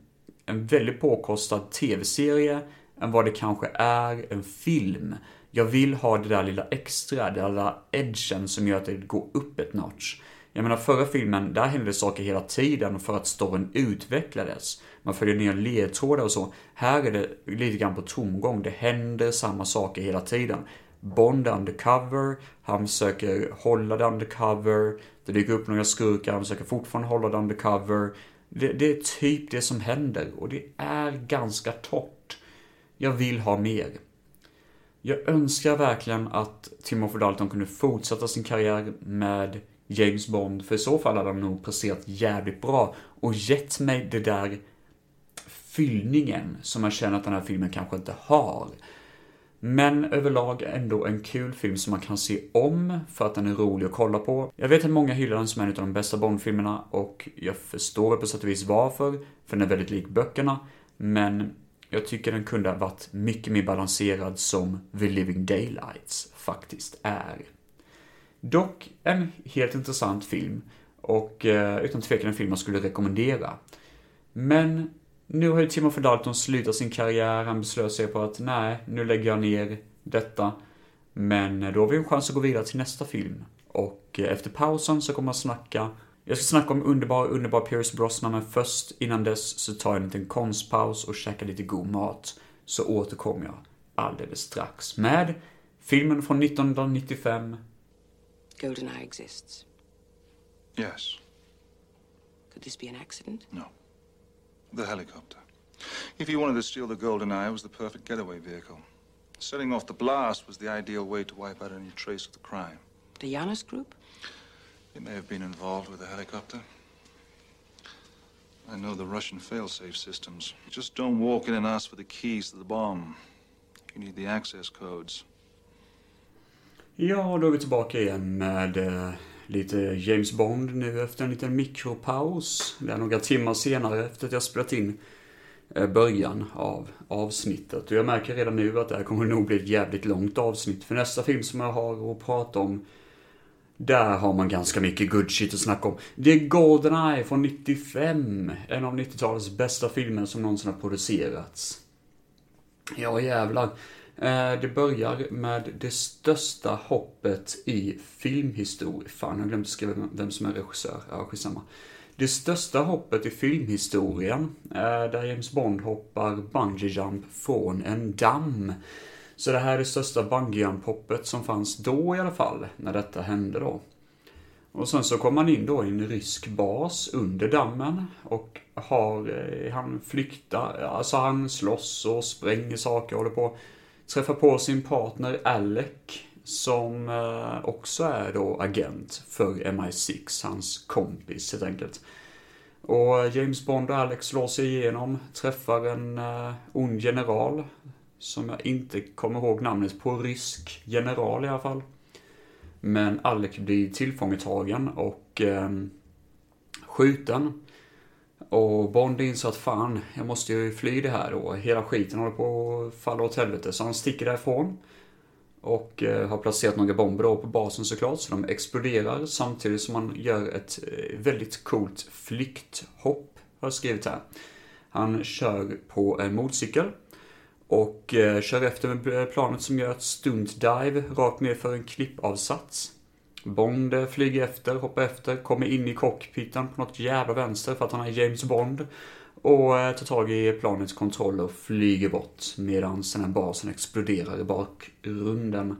en väldigt påkostad tv-serie än vad det kanske är en film. Jag vill ha det där lilla extra, det där edgen som gör att det går upp ett notch. Jag menar förra filmen, där hände saker hela tiden för att storyn utvecklades. Man följer ner ledtrådar och så. Här är det lite grann på tomgång. Det händer samma saker hela tiden. Bond är undercover, han försöker hålla det undercover, det dyker upp några skurkar, han försöker fortfarande hålla det undercover. Det, det är typ det som händer och det är ganska torrt. Jag vill ha mer. Jag önskar verkligen att Timothy Dalton kunde fortsätta sin karriär med James Bond, för i så fall hade han nog presterat jävligt bra och gett mig det där fyllningen som man känner att den här filmen kanske inte har. Men överlag ändå en kul film som man kan se om för att den är rolig att kolla på. Jag vet att många hyllar den som en av de bästa Bond-filmerna och jag förstår på sätt och vis varför, för den är väldigt lik böckerna. Men jag tycker den kunde ha varit mycket mer balanserad som The Living Daylights faktiskt är. Dock en helt intressant film och eh, utan tvekan en film man skulle rekommendera. Men nu har ju Timothy Dalton slutat sin karriär, han beslöt sig på att nej, nu lägger jag ner detta. Men då har vi en chans att gå vidare till nästa film. Och efter pausen så kommer jag snacka jag ska snacka om underbar, underbar Pierce Brosnan, men först innan dess så tar jag en liten konstpaus och käkar lite god mat. Så återkommer jag alldeles strax med filmen från 1995. Goldeneye exists. Yes. Could this be an accident? No. The helicopter. If he wanted to steal the Golden Eye, it was the perfect getaway vehicle. Setting off the blast was the ideal way to wipe out any trace of the crime. The Janus Group? He may have been involved with the helicopter. I know the Russian failsafe systems. You just don't walk in and ask for the keys to the bomb. You need the access codes. Ja, då är vi tillbaka igen med eh, lite James Bond nu efter en liten mikropaus. Det är några timmar senare efter att jag spelat in eh, början av avsnittet. Och jag märker redan nu att det här kommer nog bli ett jävligt långt avsnitt. För nästa film som jag har att prata om där har man ganska mycket good shit att snacka om. Det är Goldeneye från 95. En av 90-talets bästa filmer som någonsin har producerats. Ja jävlar. Eh, det börjar med det största hoppet i filmhistoria. Fan, jag glömde skriva vem som är regissör. Ja, skitsamma. Det största hoppet i filmhistorien, eh, där James Bond hoppar bungee jump från en damm. Så det här är det största bungee jump hoppet som fanns då i alla fall, när detta hände då. Och sen så kommer han in då i en rysk bas under dammen och har, eh, han flyktar, alltså han slåss och spränger saker och håller på. Träffar på sin partner Alec som eh, också är då agent för MI6, hans kompis helt enkelt. Och James Bond och Alex slår sig igenom, träffar en uh, ond general som jag inte kommer ihåg namnet på, rysk general i alla fall. Men Alec blir tillfångetagen och eh, skjuten. Och Bond inser att fan, jag måste ju fly det här då. Hela skiten håller på att falla åt helvete. Så han sticker därifrån. Och eh, har placerat några bomber då på basen såklart, så de exploderar samtidigt som han gör ett eh, väldigt coolt flykthopp, har jag skrivit här. Han kör på en motorcykel och eh, kör efter med planet som gör ett stunt dive rakt ner för en klippavsats. Bond flyger efter, hoppar efter, kommer in i cockpiten på något jävla vänster för att han är James Bond. Och eh, tar tag i planets kontroller och flyger bort medan den här basen exploderar i bakgrunden.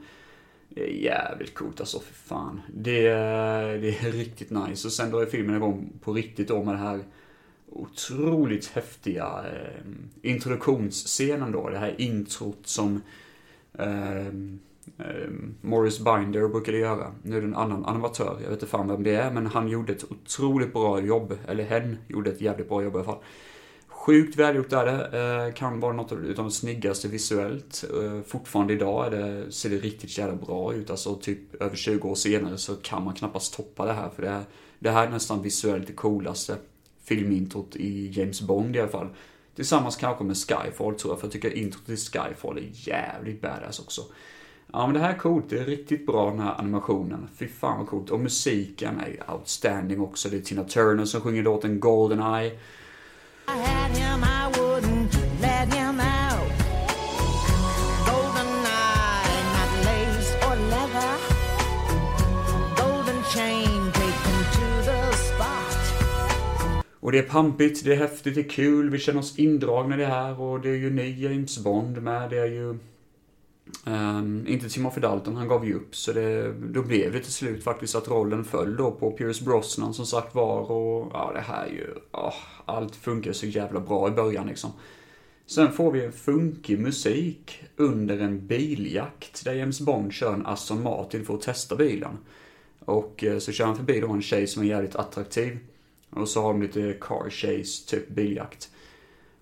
Det är jävligt coolt alltså, för fan. Det, är- det är riktigt nice. Och sen drar filmen igång på riktigt då med det här otroligt häftiga eh, introduktionsscenen då. Det här introt som eh, Ehm, Morris Binder brukade göra. Nu är det en annan animatör, jag vet inte fan vem det är, men han gjorde ett otroligt bra jobb. Eller hen gjorde ett jävligt bra jobb i alla fall. Sjukt välgjort är det. Eh, kan vara något av de snyggaste visuellt. Eh, fortfarande idag är det, ser det riktigt jävla bra ut. Alltså typ över 20 år senare så kan man knappast toppa det här. För det, är, det här är nästan visuellt det coolaste filmintrot i James Bond i alla fall. Tillsammans kanske med Skyfall tror jag, för jag tycker introt i Skyfall är jävligt badass också. Ja men det här är coolt, det är riktigt bra den här animationen. Fy fan vad coolt. Och musiken är outstanding också. Det är Tina Turner som sjunger låten Goldeneye. Och det är pampigt, det är häftigt, det är kul, vi känner oss indragna i det här och det är ju ny James Bond med, det är ju... Um, inte Timothy Dalton, han gav ju upp, så det, då blev det till slut faktiskt att rollen föll då på Pierce Brosnan som sagt var och ja, det här är ju, Oh, allt funkar så jävla bra i början liksom. Sen får vi en funkig musik under en biljakt där James Bond kör en Aston Martin för att testa bilen. Och eh, så kör han förbi då en tjej som är jävligt attraktiv. Och så har de lite car chase, typ biljakt.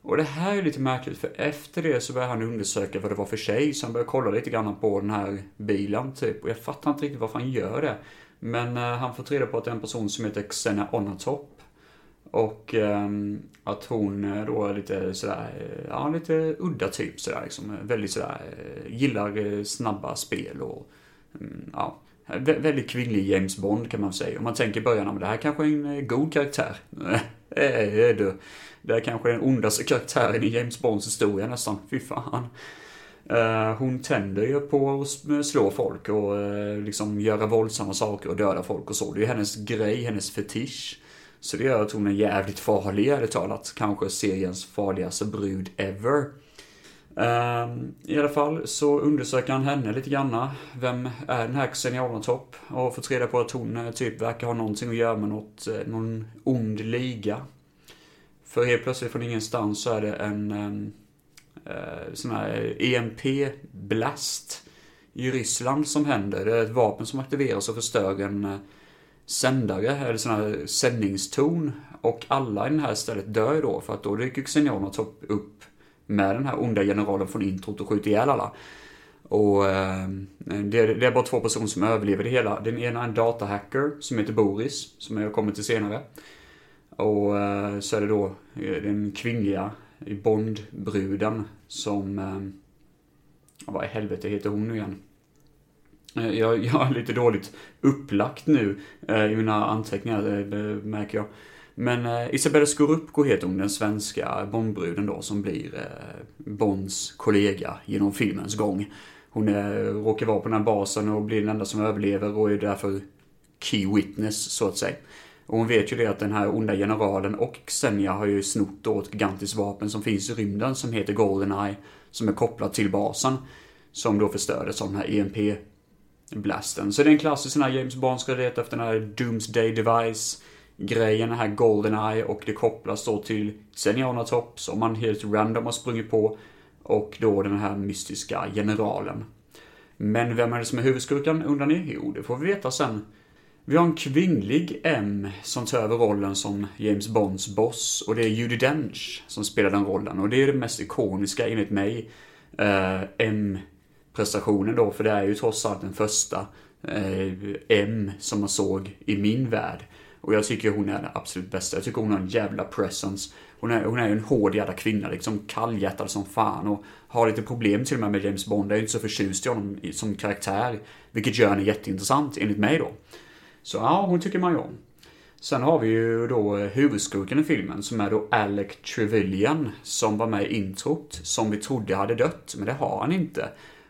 Och det här är lite märkligt för efter det så började han undersöka vad det var för tjej. Så han började kolla lite grann på den här bilen typ. Och jag fattar inte riktigt varför han gör det. Men eh, han får reda på att det är en person som heter Xena Onatop. Och eh, att hon eh, då är lite sådär, eh, ja lite udda typ sådär liksom. Väldigt sådär, eh, gillar snabba spel och mm, ja. Eh, väldigt kvinnlig James Bond kan man säga. Om man tänker i början, men det här kanske är en eh, god karaktär. Eh, eh du. Det är kanske den ondaste karaktären i James Bonds historia nästan. Fy fan. Hon tänder ju på att slå folk och liksom göra våldsamma saker och döda folk och så. Det är ju hennes grej, hennes fetisch. Så det gör att hon är jävligt farlig, ärligt talat. Kanske seriens farligaste brud ever. Ehm, I alla fall så undersöker han henne lite granna. Vem är den här Xenia Onatopp? Och får reda på att hon eh, typ verkar ha någonting att göra med något, eh, någon ond liga. För helt plötsligt från ingenstans så är det en en, sån här EMP-blast i Ryssland som händer. Det är ett vapen som aktiveras och förstör en sändare, eller sån här sändningston. Och alla i det här stället dör då, för att då dyker Xenionot upp med den här onda generalen från introt och skjuter ihjäl alla. Och eh, det, är, det, är bara två personer som överlever det hela. Den ena är en datahacker som heter Boris, som jag kommer till senare. Och eh, så är det då eh, den kvinnliga Bondbruden som... Eh, vad i helvete heter hon nu igen? Eh, jag, jag är lite dåligt upplagt nu eh, i mina anteckningar, märker jag. Men eh, Isabella Scorupco heter hon, den svenska Bondbruden då, som blir eh, Bonds kollega genom filmens gång. Hon eh, råkar vara på den här basen och blir den enda som överlever och är därför key witness, så att säga. Och hon vet ju det att den här onda generalen och Xenia har ju snott då ett gigantiskt vapen som finns i rymden som heter Goldeneye, som är kopplat till basen. Som då förstördes av den här EMP-blasten. Så det är en klassisk sån här James Bond ska leta efter den här Doomsday Device grejen, den här Goldeneye och det kopplas då till Top som man helt random har sprungit på och då den här mystiska generalen. Men vem är det som är huvudskurken undrar ni? Jo, det får vi veta sen. Vi har en kvinnlig M som tar över rollen som James Bonds boss och det är Judi Dench som spelar den rollen och det är det mest ikoniska enligt mig. eh, M-prestationen då, för det är ju trots allt den första eh, M som man såg i min värld. Och jag tycker hon är den absolut bästa. Jag tycker hon har en jävla presence. Hon är, hon är en hård jävla kvinna, liksom kallhjärtad som fan och har lite problem till och med med James Bond. Jag är inte så förtjust i honom som karaktär, vilket gör henne jätteintressant enligt mig då. Så ja, hon tycker man ju om. Sen har vi ju då eh, huvudskurken i filmen som är då Alec Trevelyan som var med i introt, som vi trodde hade dött, men det har han inte.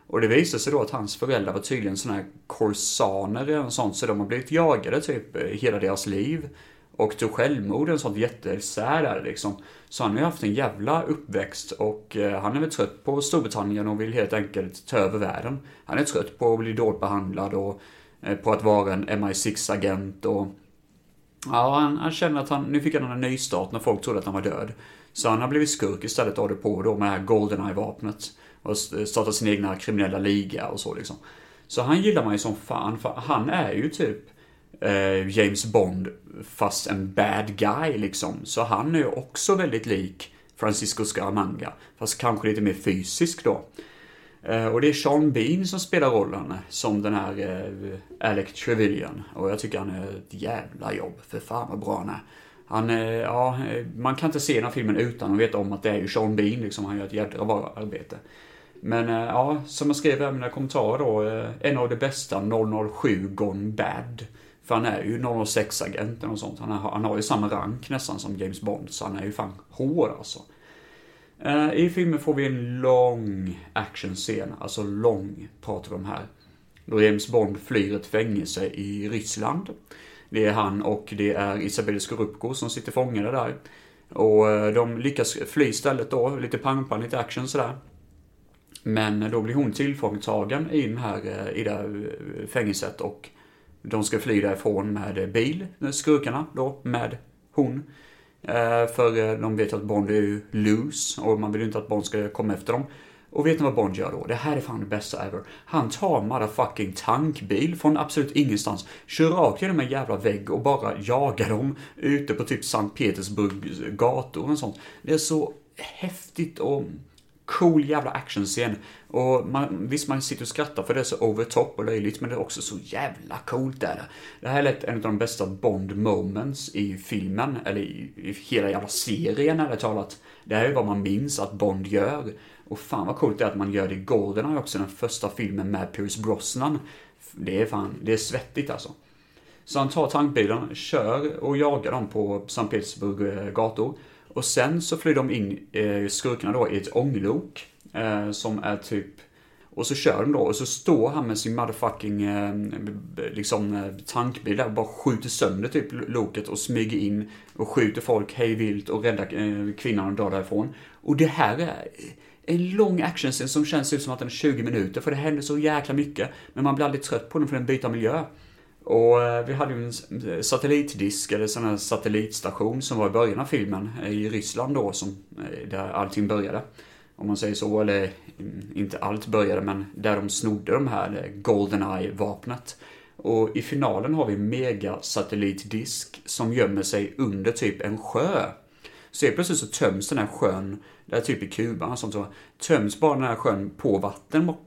Och det visade sig då att hans föräldrar var tydligen sådana här korsaner eller något sånt, så de har blivit jagade typ eh, hela deras liv. Och tog självmord, en sån jättesär där liksom. Så han har ju haft en jävla uppväxt och eh, han är väl trött på Storbritannien och vill helt enkelt ta över världen. Han är trött på att bli dåligt behandlad och eh, på att vara en MI6-agent och... Ja, han, han känner att han, nu fick han en nystart när folk trodde att han var död. Så han har blivit skurk istället av det på då med det här Goldeneye-vapnet och startat sin egna kriminella liga och så liksom. Så han gillar man ju som fan, för han är ju typ eh, James Bond fast en bad guy liksom. Så han är ju också väldigt lik Francisco Scaramanga, fast kanske lite mer fysisk då. Eh, och det är Sean Bean som spelar rollen som den här eh, Alec Trevelyan. Och jag tycker han är ett jävla jobb, för fan vad bra han är. Han, eh, ja, eh, man kan inte se den här filmen utan att veta om att det är ju Sean Bean liksom, han gör ett jädra bra arbete. Men eh, ja, som jag skrev i mina kommentarer då, eh, en av de bästa 007 gone bad. För han är ju 006-agenten och sånt. Han, är, han har ju samma rank nästan som James Bond, så han är ju fan hård alltså. Eh, I filmen får vi en lång actionscen, alltså lång pratar vi om här. Då James Bond flyr ett fängelse i Ryssland. Det är han och det är Isabelle Scorupco som sitter fångade där. Och eh, de lyckas fly istället då, lite pang-pang, lite action sådär. Men då blir hon tillfångatagen i, den här, eh, i det här eh, fängelset och de ska fly därifrån med bil, eh, skurkarna då, med hon. För de vet att Bond är ju loose och man vill ju inte att Bond ska komma efter dem. Och vet ni vad Bond gör då? Det här är fan det bästa ever. Han tar motherfucking tankbil från absolut ingenstans, kör rakt genom en jävla vägg och bara jagar dem ute på typ Sankt Petersburgs gator och sånt. Det är så häftigt och cool jävla actionscen. Och man, visst, man sitter och skrattar för det är så over top och löjligt, men det är också så jävla coolt där. Det här är lätt en av de bästa Bond moments i filmen, eller i, i hela jävla serien ärligt talat. Det här är vad man minns att Bond gör. Och fan vad coolt det är att man gör det i Goldeneye också, den första filmen med Pierce Brosnan. Det är fan, det är svettigt alltså. Så han tar tankbilen, kör och jagar dem på Sankt Petersburg eh, gator. Och sen så flyr de in, eh, skurkarna då, i ett ånglok. Eh, som är typ... Och så kör de då och så står han med sin motherfucking eh, liksom eh, tankbil där och bara skjuter sönder typ loket och smyger in och skjuter folk hej vilt och räddar eh, kvinnan och drar därifrån. Och det här är en lång actionscen som känns ut som att den är 20 minuter för det händer så jäkla mycket. Men man blir aldrig trött på den för den byter miljö. Och eh, vi hade ju en eh, satellitdisk, eller sån här satellitstation som var i början av filmen eh, i Ryssland då, som, där allting började. Om man säger så, eller mm, inte allt började, men där de snodde de här Goldeneye-vapnet. Och i finalen har vi en megasatellitdisk som gömmer sig under typ en sjö. Så helt plötsligt så töms den här sjön, det är typ i Kuba sånt så, töms bara den här sjön på vatten. Bara,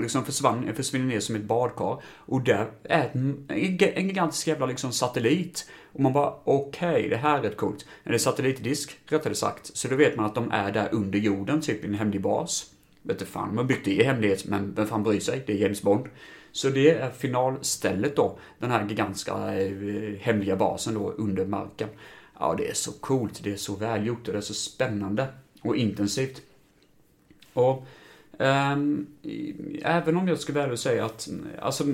liksom försvann, försvinner ner som ett badkar. Och där är en, en gigantisk jävla liksom satellit. Och man bara, okej, okay, det här är rätt coolt. Eller satellitdisk, rättare sagt. Så då vet man att de är där under jorden, typ i en hemlig bas. Vet du fan, man har byggt det i hemlighet, men vem fan bryr sig? Det är James Bond. Så det är finalstället då, den här gigantiska eh, hemliga basen då under marken. Ja, det är så coolt, det är så välgjort och det är så spännande och intensivt. Och um, även om jag ska att säga att alltså,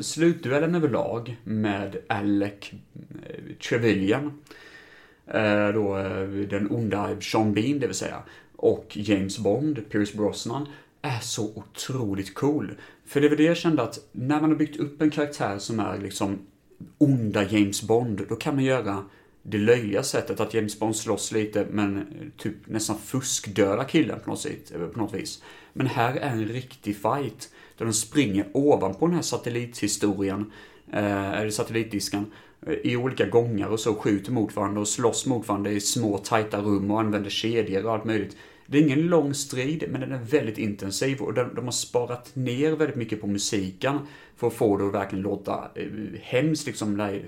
slutduellen överlag med Alec Trevilian, Trevelyan, eh, då eh, den onda Sean Bean, det vill säga, och James Bond, Pierce Brosnan, är så otroligt cool. För det var det jag kände att när man har byggt upp en karaktär som är liksom onda James Bond, då kan man göra det löjliga sättet att James Bond slåss lite men typ nästan fuskdöda killen på något, sätt, eh, på något vis. Men här är en riktig fight där de springer ovanpå den här satellithistorien, eh, eller satellitdisken, eh, i olika gångar och så skjuter mot varandra och slåss mot varandra i små tajta rum och använder kedjor och allt möjligt. Det är ingen lång strid, men den är väldigt intensiv och de, de har sparat ner väldigt mycket på musiken för att få det att verkligen låta eh, hemskt, liksom det här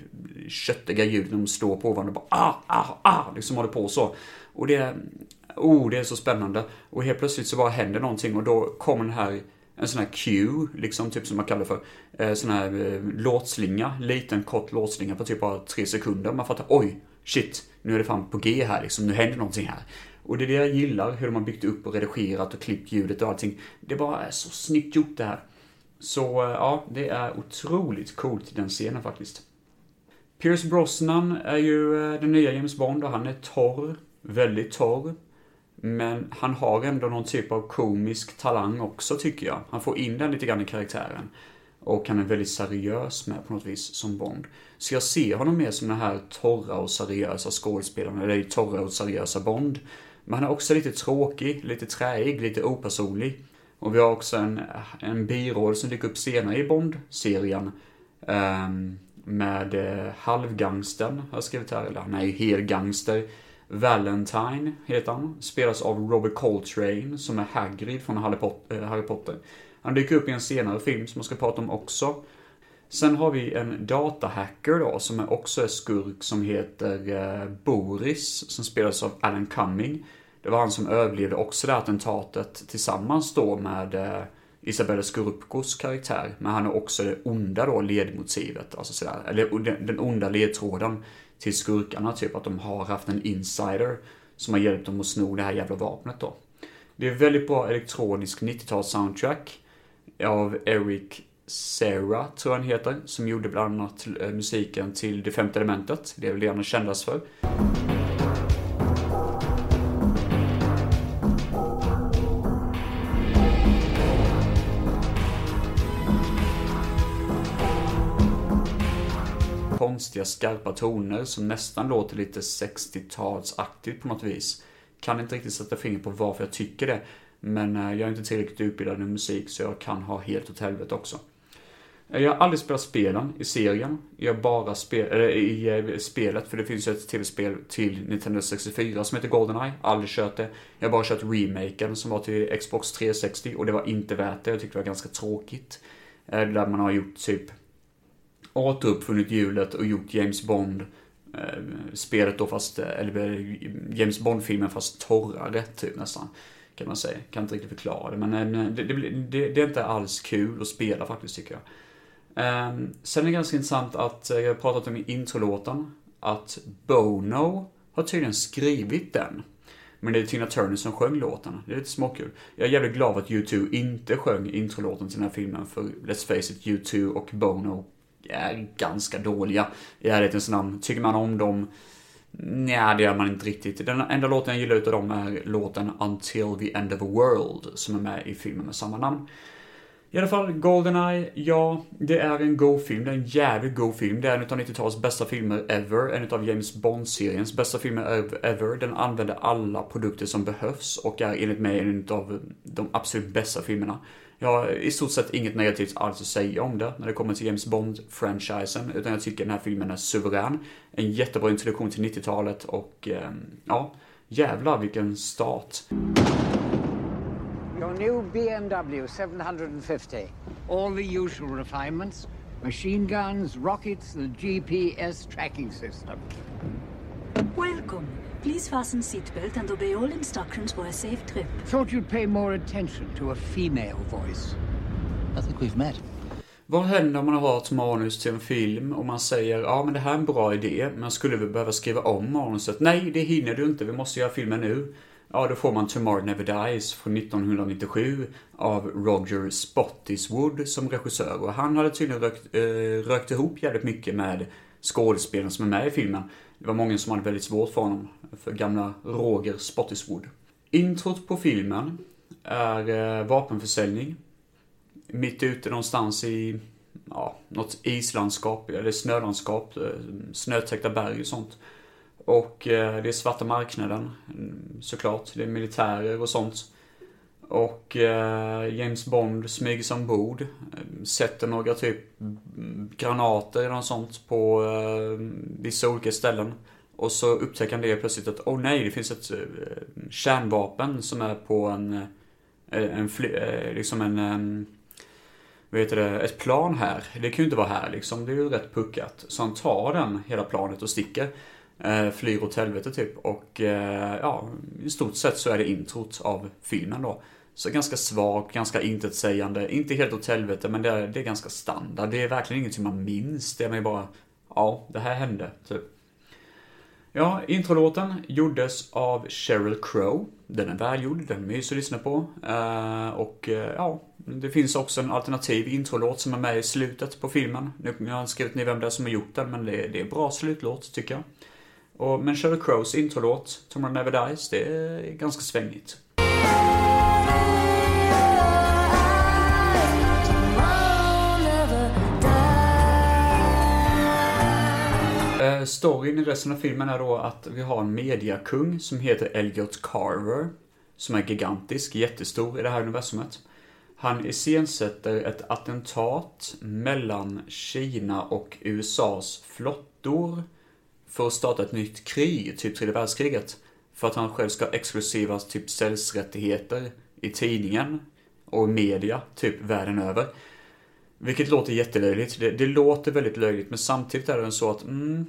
köttiga ljudet när de står på varandra och bara ah, ah, ah, liksom håller på så. Och det är, oh, det är så spännande. Och helt plötsligt så bara händer någonting och då kommer den här en sån här cue, liksom typ som man kallar för, eh, sån här eh, låtslinga, liten kort låtslinga på typ bara tre sekunder. Man fattar, oj, shit, nu är det fan på G här liksom, nu händer någonting här. Och det är det jag gillar, hur de har byggt upp och redigerat och klippt ljudet och allting. Det bara är så snyggt gjort det här. Så eh, ja, det är otroligt coolt den scenen faktiskt. Pierce Brosnan är ju eh, den nya James Bond och han är torr, väldigt torr. Men han har ändå någon typ av komisk talang också tycker jag. Han får in den lite grann i karaktären. Och han är väldigt seriös med på något vis som Bond. Så jag ser honom mer som den här torra och seriösa skådespelaren, eller torra och seriösa Bond. Men han är också lite tråkig, lite träig, lite opersonlig. Och vi har också en, en biroll som dyker upp senare i Bond-serien. Um, med eh, uh, halvgangstern, har jag skrivit här, eller han är ju helgangster. Valentine heter han. Spelas av Robert Coltrane som är Hagrid från Harry Potter. Eh, Harry Potter. Han dyker upp i en senare film som jag ska prata om också. Sen har vi en datahacker då som är också är skurk som heter eh, Boris som spelas av Alan Cumming. Det var han som överlevde också det attentatet tillsammans då med eh, Isabella Scorupcos karaktär. Men han är också det onda då ledmotivet, alltså sådär, eller den onda ledtråden till skurkarna, typ att de har haft en insider som har hjälpt dem att sno det här jävla vapnet då. Det är väldigt bra elektronisk 90-tals soundtrack av Eric Sarah, tror jag han heter, som gjorde bland annat eh, musiken till Det femte elementet. Det är väl det han är kändast för. konstiga skarpa toner som nästan låter lite 60-talsaktigt på något vis. Kan inte riktigt sätta fingret på varför jag tycker det. Men eh, jag är inte tillräckligt utbildad i musik så jag kan ha helt åt helvete också. Jag har aldrig spelat spelen i serien. Jag bara spel, eller i eh, spelet, för det finns ju ett tv-spel till Nintendo 64 som heter Goldeneye. Aldrig kört det. Jag har bara kört remaken som var till Xbox 360 och det var inte värt det. Jag tyckte det var ganska tråkigt. Eh, där man har gjort typ återuppfunnit hjulet och gjort James Bond eh, spelet då fast, eller James Bond-filmen fast torrare typ nästan. Kan man säga. Kan inte riktigt förklara det men det, det, det, det är inte alls kul att spela faktiskt tycker jag. Ehm, sen är det ganska intressant att, eh, jag har pratat om i introlåten, att Bono har tydligen skrivit den. Men det är Tina Turner som sjöng låten. Det är lite småkul. Jag är jävligt glad att U2 inte sjöng introlåten till den här filmen, för let's face it, U2 och Bono är ganska dåliga i ärlighetens namn. Tycker man om dem? Nej, det gör man inte riktigt. Den enda låten jag gillar utav dem är låten Until the End of the World som är med i filmen med samma namn. I alla fall, Goldeneye, ja, det är en god film. Det är en jävligt god film. Det är en av 90-talets bästa filmer ever. En av James Bond-seriens bästa filmer ever. Den använder alla produkter som behövs och är enligt mig en av de absolut bästa filmerna. Jag har i stort sett inget negativt alls att säga om det när det kommer till James Bond-franchisen, utan jag tycker den här filmen är suverän. En jättebra introduktion till 90-talet och, eh, ja, jävlar vilken start. Your new BMW 750. All the usual refinements machine guns, rockets, the GPS tracking system. Welcome. Please fasten seatbelt and obey all instructions for a safe trip. Thought you'd pay more attention to a female voice. I think we've met. Vad händer om man har ett manus till en film och man säger ja men det här är en bra idé, men skulle vi behöva skriva om manuset? Nej, det hinner du inte, vi måste göra filmen nu. Ja, då får man Tomorrow Never Dies från 1997 av Roger Spottiswood som regissör. Och han hade tydligen rökt, eh, rökt ihop jävligt mycket med skådespelaren som är med i filmen. Det var många som hade väldigt svårt för honom, för gamla Roger Spottiswood. Introt på filmen är eh, vapenförsäljning. Mitt ute någonstans i ja, något islandskap, eller snölandskap, eh, snötäckta berg och sånt. Och eh, det är svarta marknaden, såklart. Det är militärer och sånt. Och eh, James Bond smyger sig ombord, eh, sätter några typ granater eller något sånt på eh, vissa olika ställen. Och så upptäcker han det plötsligt att, åh oh, nej, det finns ett eh, kärnvapen som är på en, eh, en fly, eh, liksom en, en vad heter det, ett plan här. Det kan ju inte vara här liksom, det är ju rätt puckat. Så han tar den, hela planet och sticker. Eh, flyr åt helvete typ. Och eh, ja, i stort sett så är det introt av filmen då. Så ganska svag, ganska intetsägande. Inte helt åt helvete, men det är, det är ganska standard. Det är verkligen ingenting man minns. Det är man bara, ja, det här hände, typ. Ja, introlåten gjordes av Sheryl Crow. Den är välgjord, den är mysig att lyssna på. Eh, och eh, ja, det finns också en alternativ introlåt som är med i slutet på filmen. Nu jag inte skrivit ner vem det är som har gjort den, men det, det är en bra slutlåt, tycker jag. Och, men Sheryl Crows introlåt, Tomorrow Never Dies, det är ganska svängigt. Eh, storyn i resten av filmen är då att vi har en mediakung som heter Elliot Carver. Som är gigantisk, jättestor i det här universumet. Han iscensätter ett attentat mellan Kina och USAs flottor för att starta ett nytt krig, typ tredje världskriget. För att han själv ska ha exklusiva typ säljsrättigheter i tidningen och media, typ världen över. Vilket låter jättelöjligt. Det, det låter väldigt löjligt, men samtidigt är det så att mm,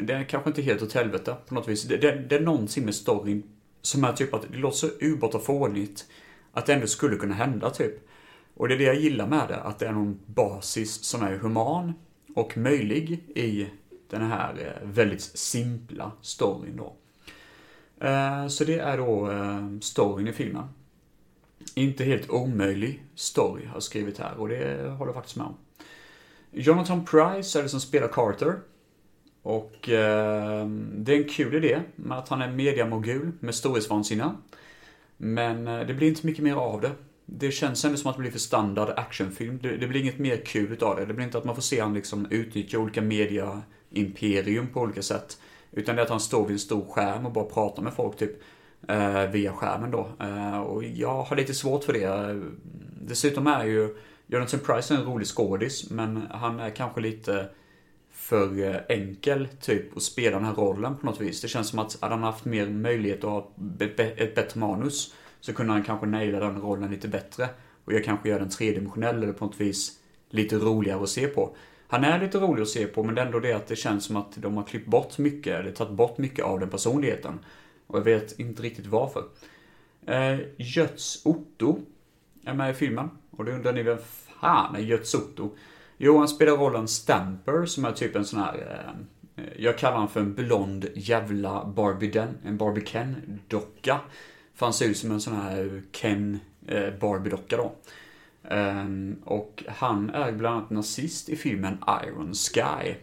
det är kanske inte helt åt helvete på något vis. Det, det, det är någonting med storyn som är typ att det låter så ubåt och fånigt att det ändå skulle kunna hända typ. Och det är det jag gillar med det, att det är någon basis som är human och möjlig i den här eh, väldigt simpla storyn då. Eh, så det är då eh, storyn i filmen. Inte helt omöjlig story har jag skrivit här och det håller jag faktiskt med om. Jonathan Price är det som spelar Carter. Och eh, det är en kul idé med att han är mediamogul med storhetsvansinne. Men det blir inte mycket mer av det. Det känns ändå som att det blir för standard actionfilm. Det, det blir inget mer kul utav det. Det blir inte att man får se han liksom utnyttja olika media imperium på olika sätt. Utan det är att han står vid en stor skärm och bara pratar med folk typ. Eh, via skärmen då. Eh, och jag har lite svårt för det. Dessutom är ju Jonathan Price en rolig skådis, men han är kanske lite för eh, enkel typ att spela den här rollen på något vis. Det känns som att hade han haft mer möjlighet att ha ett bättre manus så kunde han kanske naila den rollen lite bättre. Och jag kanske gör den tredimensionell eller på något vis lite roligare att se på. Han är lite rolig att se på, men det är ändå det att det känns som att de har klippt bort mycket, eller tagit bort mycket av den personligheten. Och jag vet inte riktigt varför. Eh, Götz Otto är med i filmen. Och då undrar ni vem fan är Götz Otto? Jo, han spelar rollen Stamper som är typ en sån här... Eh, jag kallar honom för en blond jävla Barbie Den, en Barbie Ken-docka. För han ser ut som en sån här Ken eh, Barbie-docka då. Um, och han är bland annat nazist i filmen Iron Sky.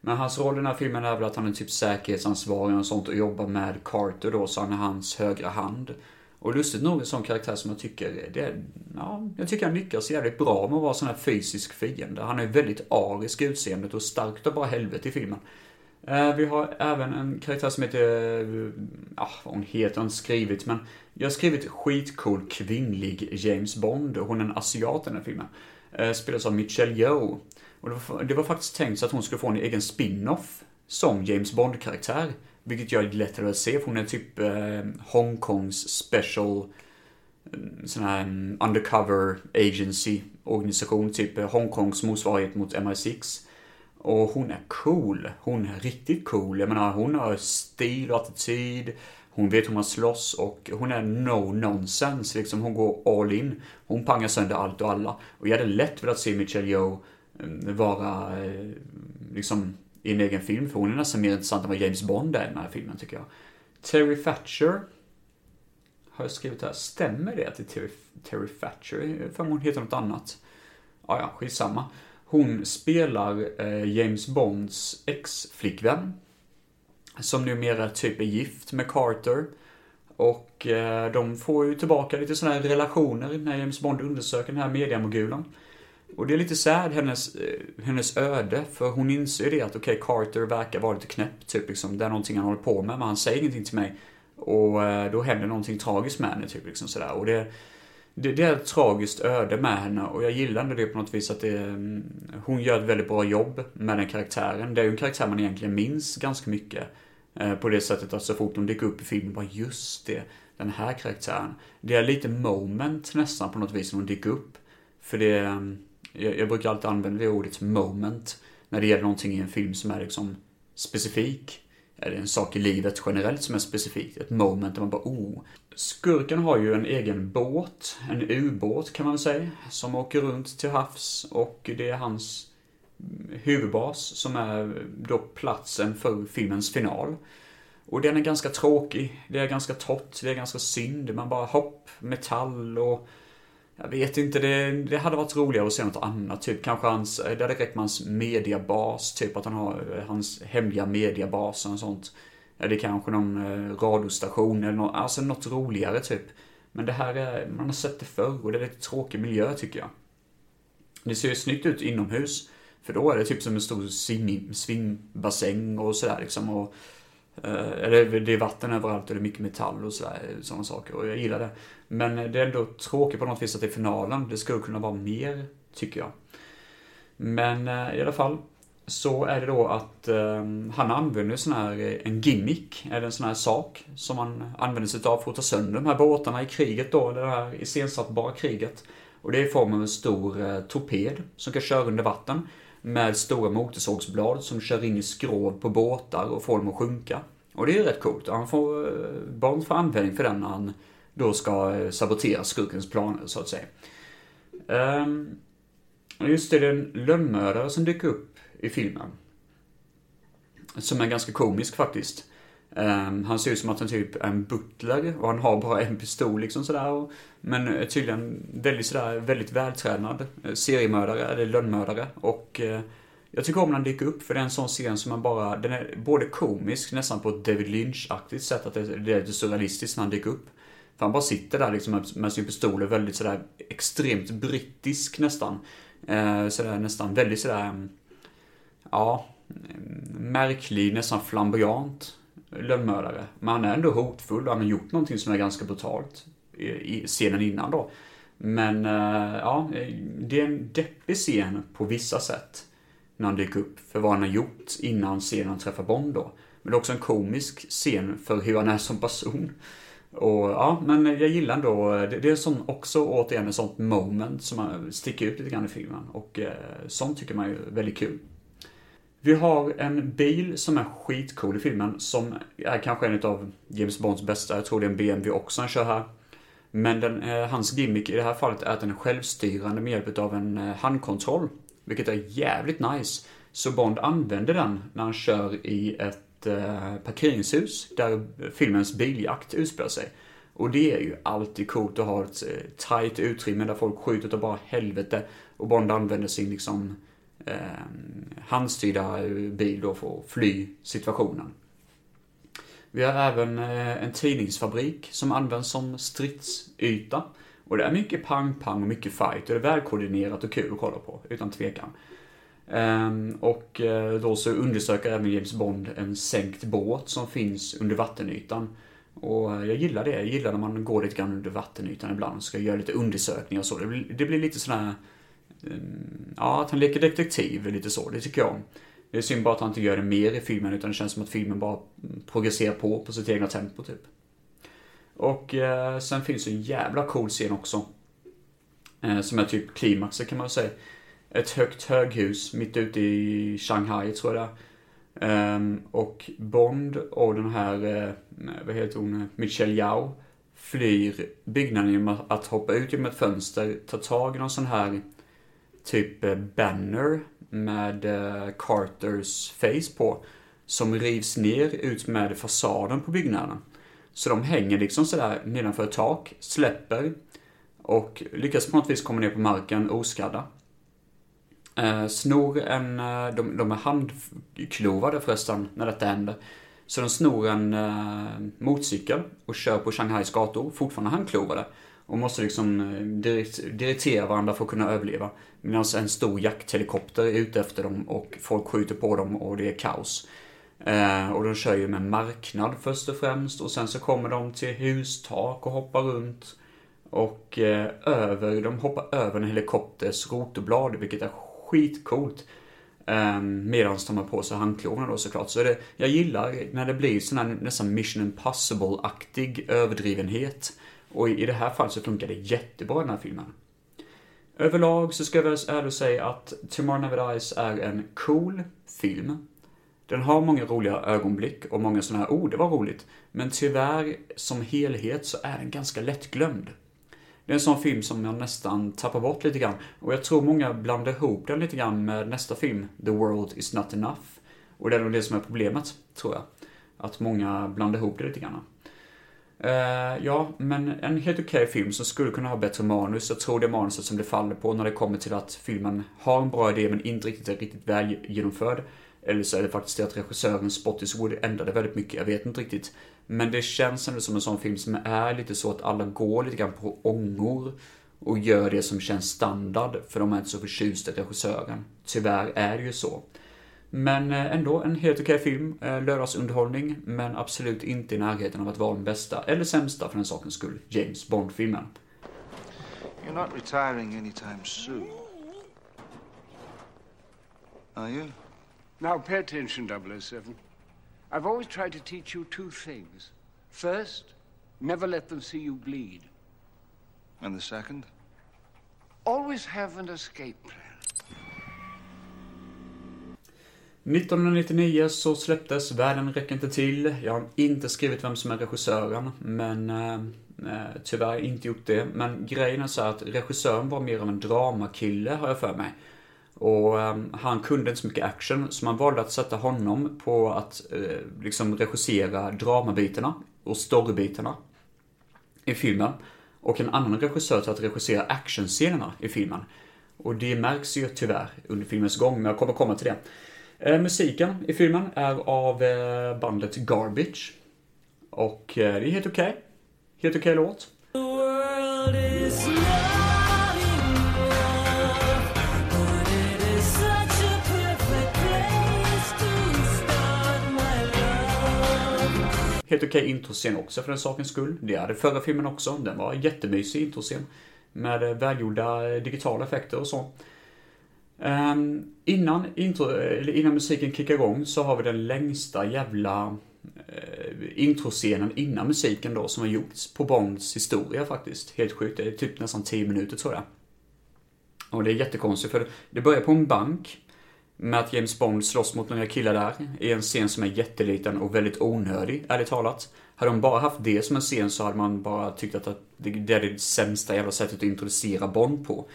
Men hans roll i den här filmen är väl att han är typ säkerhetsansvarig och sånt och jobbar med Carter då, så han är hans högra hand. Och lustigt nog en sån karaktär som jag tycker, det ja, jag tycker han lyckas jävligt bra med att vara sån här fysisk fiende. Han är väldigt arisk i utseendet och starkt och bara helvete i filmen. Eh, vi har även en karaktär som heter, ja, vad hon heter har jag inte skrivit, men jag har skrivit skitcool kvinnlig James Bond. Hon är en asiat i den här filmen. Eh, spelas av Michelle Yeoh. Och det var, det var faktiskt tänkt så att hon skulle få en egen spin-off som James Bond-karaktär. Vilket gör det lättare att se, för hon är typ eh, Hongkongs special mm, sån här mm, undercover agency organisation, typ eh, Hongkongs motsvarighet mot MI6. Och hon är cool. Hon är riktigt cool. Jag menar, hon har stil och attityd. Hon vet hur man slåss och hon är no nonsense. Liksom, hon går all in. Hon pangar sönder allt och alla. Och jag hade lätt velat se Michelle Yeoh eh, vara eh, liksom i en egen film, för hon är nästan mer intressant än vad James Bond är i den här filmen tycker jag. Terry Thatcher, har jag skrivit här. Stämmer det att det är Terry, Terry Thatcher? Eh, för hon heter något annat. Ja, ja, skitsamma. Hon spelar eh, James Bonds ex-flickvän. Som numera typ är gift med Carter. Och eh, de får ju tillbaka lite sådana här relationer när James Bond undersöker den här mediamogulen. Och det är lite sad, hennes, eh, hennes öde, för hon inser det att okej, okay, Carter verkar vara lite knäpp, typ liksom. Det är någonting han håller på med, men han säger ingenting till mig. Och eh, då händer någonting tragiskt med henne, typ liksom sådär. Och det, det, det, är ett tragiskt öde med henne och jag gillar ändå det på något vis att det, mm, hon gör ett väldigt bra jobb med den karaktären. Det är ju en karaktär man egentligen minns ganska mycket. Eh, på det sättet att så fort hon dyker upp i filmen, bara just det, den här karaktären. Det är lite moment nästan på något vis när hon dyker upp. För det, ehm, jag, jag brukar alltid använda det ordet moment när det gäller någonting i en film som är liksom specifik. Eller en sak i livet generellt som är specifikt. Ett moment där man bara oh. Skurken har ju en egen båt, en ubåt kan man väl säga, som åker runt till havs och det är hans huvudbas som är då platsen för filmens final. Och den är ganska tråkig, det är ganska torrt, det är ganska synd, man bara hopp, metall och jag vet inte, det, det hade varit roligare att se något annat. Typ kanske hans, det hade räckt med hans mediabas, typ att han har eh, hans hemliga mediabas och sånt. Eller kanske någon eh, radiostation eller något, alltså något roligare typ. Men det här är, man har sett det förr och det är lite tråkig miljö tycker jag. Det ser ju snyggt ut inomhus. För då är det typ som en stor svimbassäng och sådär liksom. Och eh, eller det är vatten överallt och det är mycket metall och sådana saker. Och jag gillar det. Men det är ändå tråkigt på något vis att det är finalen. Det skulle kunna vara mer, tycker jag. Men eh, i alla fall så är det då att um, han använder sån här, en gimmick, eller en sån här sak som man använder sig av för att ta sönder de här båtarna i kriget då, det här iscensattbara kriget. Och det är i form av en stor uh, torped som kan köra under vatten med stora motorsågsblad som kör in i skrov på båtar och får dem att sjunka. Och det är ju rätt coolt. Han får, eh, Bond får användning för den när han då ska eh, sabotera skurkens planer, så att säga. Um, just det, det är en lönnmördare som dyker upp i filmen. Som är ganska komisk faktiskt. Um, han ser ut som att han typ är en butler och han har bara en pistol liksom sådär. Och, men är tydligen väldigt sådär, väldigt vältränad eh, seriemördare, eller lönnmördare. Och uh, jag tycker om när han dyker upp för det är en sån scen som man bara, den är både komisk nästan på ett David Lynch-aktigt sätt, att det, det är lite surrealistiskt när han dyker upp. För han bara sitter där liksom med, med sin pistol och väldigt sådär extremt brittisk nästan. Uh, sådär nästan väldigt sådär, um, ja, mm, märklig, nästan flamboyant lönnmördare. Men han är ändå hotfull och han har gjort någonting som är ganska brutalt i, i scenen innan då. Men eh, ja, det är en deppig scen på vissa sätt. När han dyker upp för vad han har gjort innan scenen träffar Bond då. Men det är också en komisk scen för hur han är som person. Och ja, men jag gillar ändå, eh, det, det är som också återigen ett sånt moment som sticker ut lite grann i filmen. Och eh, sånt tycker man är väldigt kul. Vi har en bil som är skitcool i filmen, som är kanske en av James Bonds bästa. Jag tror det är en BMW också han kör här. Men den, eh, hans gimmick i det här fallet är att den är självstyrande med hjälp av en eh, handkontroll. Vilket är jävligt nice. Så Bond använder den när han kör i ett eh, parkeringshus där filmens biljakt utspelar sig. Och det är ju alltid coolt att ha ett eh, tight utrymme där folk skjuter utav bara helvete. Och Bond använder sin liksom eh, handstyrda eh, bil då för att fly situationen. Vi har även eh, en tidningsfabrik som används som stridsyta. Och det är mycket pang-pang och mycket fight och det är välkoordinerat och kul att kolla på, utan tvekan. Ehm, och eh, då så undersöker även James Bond en sänkt båt som finns under vattenytan. Och jag gillar det. Jag gillar när man går lite grann under vattenytan ibland och ska göra lite undersökningar och så. Det blir, det blir lite sådär... här Ehm, ja, att han leker detektiv lite så. Det tycker jag om. Det är synd bara att han inte gör det mer i filmen utan det känns som att filmen bara mm, progresserar på på sitt egna tempo typ. Och eh, sen finns det en jävla cool scen också. Eh, som är typ klimaxet kan man säga. Ett högt höghus mitt ute i Shanghai tror jag det är. Ehm, och Bond och den här, eh, vad heter hon, Michelle Yao flyr byggnaden genom att- att hoppa ut genom ett fönster, ta tag i någon sån här typ eh, banner med eh, Carters face på. Som rivs ner ut med fasaden på byggnaden. Så de hänger liksom sådär nedanför ett tak, släpper och lyckas på något vis komma ner på marken oskadda. Eh, snor en, eh, de, de är handklovade förresten när detta händer. Så de snor en eh, motorcykel och kör på Shanghais gator, fortfarande handklovade. Och måste liksom eh, direkt, dirigera varandra för att kunna överleva. Medan en stor jakthelikopter är ute efter dem och folk skjuter på dem och det är kaos. Eh, och de kör ju med marknad först och främst och sen så kommer de till hustak och hoppar runt. Och eh, över, de hoppar över en helikopters rotorblad, vilket är skitcoolt. Eh, Medan de har på sig handklovarna då såklart. Så det, jag gillar när det blir sån här nästan Mission Impossible-aktig överdrivenhet. Och i det här fallet så funkar det jättebra i den här filmen. Överlag så ska jag väl ärligt säga att Tomorrow Never Dies är en cool film. Den har många roliga ögonblick och många sådana här, oh det var roligt. Men tyvärr, som helhet så är den ganska lättglömd. Det är en sån film som jag nästan tappar bort lite grann. Och jag tror många blandar ihop den lite grann med nästa film, The World Is Not Enough. Och det är nog det som är problemet, tror jag. Att många blandar ihop det lite grann. Uh, ja, men en helt okej film som skulle kunna ha bättre manus. Jag tror det är manuset som det faller på när det kommer till att filmen har en bra idé men inte riktigt är riktigt väl genomförd. Eller så är det faktiskt det att regissören Spottiswood ändrade väldigt mycket, jag vet inte riktigt. Men det känns ändå som en sån film som är lite så att alla går lite grann på ångor och gör det som känns standard, för de är inte så förtjusta i regissören. Tyvärr är det ju så. Men eh, ändå en helt okej film, eh, lördagsunderhållning, men absolut inte i närheten av att vara den bästa, eller sämsta för den sakens skull, James Bond-filmen. You're not retiring anytime soon. Are you? Now, pay attention, 007. I've always tried to teach you two things. First, never let them see you bleed. And the second? Always have an escape plan. 1999 så släpptes Världen räcker inte till. Jag har inte skrivit vem som är regissören, men eh, eh tyvärr inte gjort det. Men grejen är så att regissören var mer av en dramakille, har jag för mig. Och eh, han kunde inte så mycket action, så man valde att sätta honom på att eh, liksom regissera dramabitarna och storybitarna i filmen. Och en annan regissör till att regissera actionscenerna i filmen. Och det märks ju tyvärr under filmens gång, men jag kommer komma till det. Eh, musiken i filmen är av eh, bandet Garbage. Och eh, det är helt okej. Helt okej låt. Helt okej introscen också för den sakens skull. Det hade förra filmen också. Den var jättemysig introscen. Med välgjorda digitala effekter och så. Um, innan, intro, eller innan musiken kickar igång så har vi den längsta jävla uh, introscenen innan musiken då som har gjorts på Bonds historia faktiskt. Helt sjukt. Det är typ nästan 10 minuter tror jag. Och det är jättekonstigt för det börjar på en bank med att James Bond slåss mot några killar där i en scen som är jätteliten och väldigt onödig, ärligt talat. Hade de bara haft det som en scen så hade man bara tyckt att det det är det sämsta jävla sättet att introducera Bond på.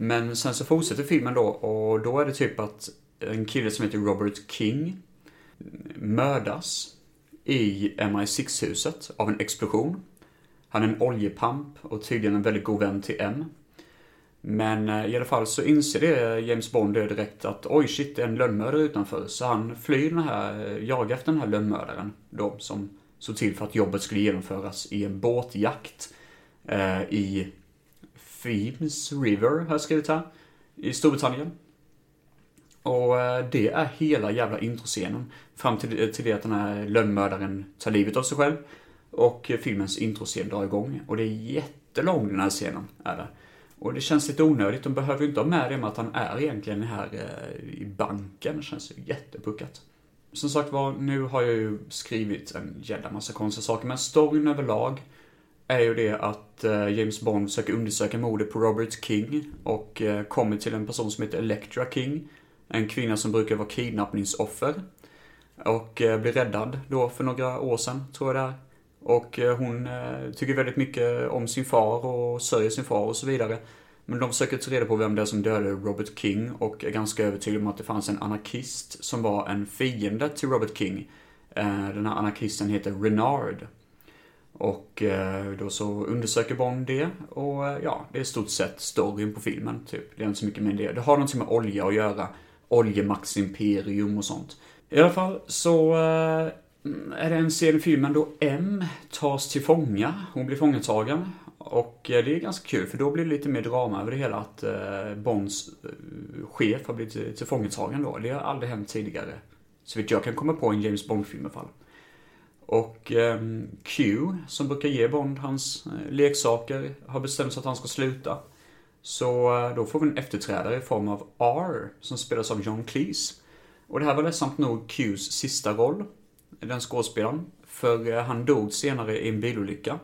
Men sen så fortsätter filmen då och då är det typ att en kille som heter Robert King mördas i MI6-huset av en explosion. Han är en oljepamp och tydligen en väldigt god vän till M. Men eh, i alla fall så inser det eh, James Bond det direkt att oj shit, det är en lönnmördare utanför. Så han flyr den här, eh, jagar efter den här lönnmördaren då som såg till för att jobbet skulle genomföras i en båtjakt eh, i Thames River, har jag skrivit här, i Storbritannien. Och eh, det är hela jävla introscenen. Fram till, eh, till det att den här lönnmördaren tar livet av sig själv. Och filmens introscen drar igång. Och det är jättelång den här scenen, är det. Och det känns lite onödigt. De behöver ju inte ha med det med att han är egentligen här eh, i banken. Det känns ju jättepuckat. Som sagt var, nu har jag ju skrivit en jävla massa konstiga saker. Men storyn överlag är ju det att eh, James Bond försöker undersöka mordet på Robert King. Och eh, kommer till en person som heter Electra King. En kvinna som brukar vara kidnappningsoffer. Och eh, blir räddad då för några år sedan, tror jag det är. Och eh, hon eh, tycker väldigt mycket om sin far och sörjer sin far och så vidare. Men de försöker ta reda på vem det är som dödade Robert King och är ganska övertygade om att det fanns en anarkist som var en fiende till Robert King. Eh, Den här anarkisten heter Renard. Och eh, då så undersöker Bond det och eh, ja, det är i stort sett storyn på filmen typ. Det är inte så mycket mer än det. Det har någonting med olja att göra. Oljemaximperium och sånt. I alla fall så eh, är det en scen i filmen då M tas till fånga. Hon blir fångatagen. Och det är ganska kul för då blir det lite mer drama över det hela att Bonds chef har blivit tillfångatagen då. Det har aldrig hänt tidigare. Så vitt jag kan komma på en James Bond-film i alla fall. Och eh, Q, som brukar ge Bond hans eh, leksaker, har bestämt sig att han ska sluta. Så eh, då får vi en efterträdare i form av R, som spelas av John Cleese. Och det här var ledsamt nog Qs sista roll, den skådespelaren. För eh, han dog senare i en bilolycka.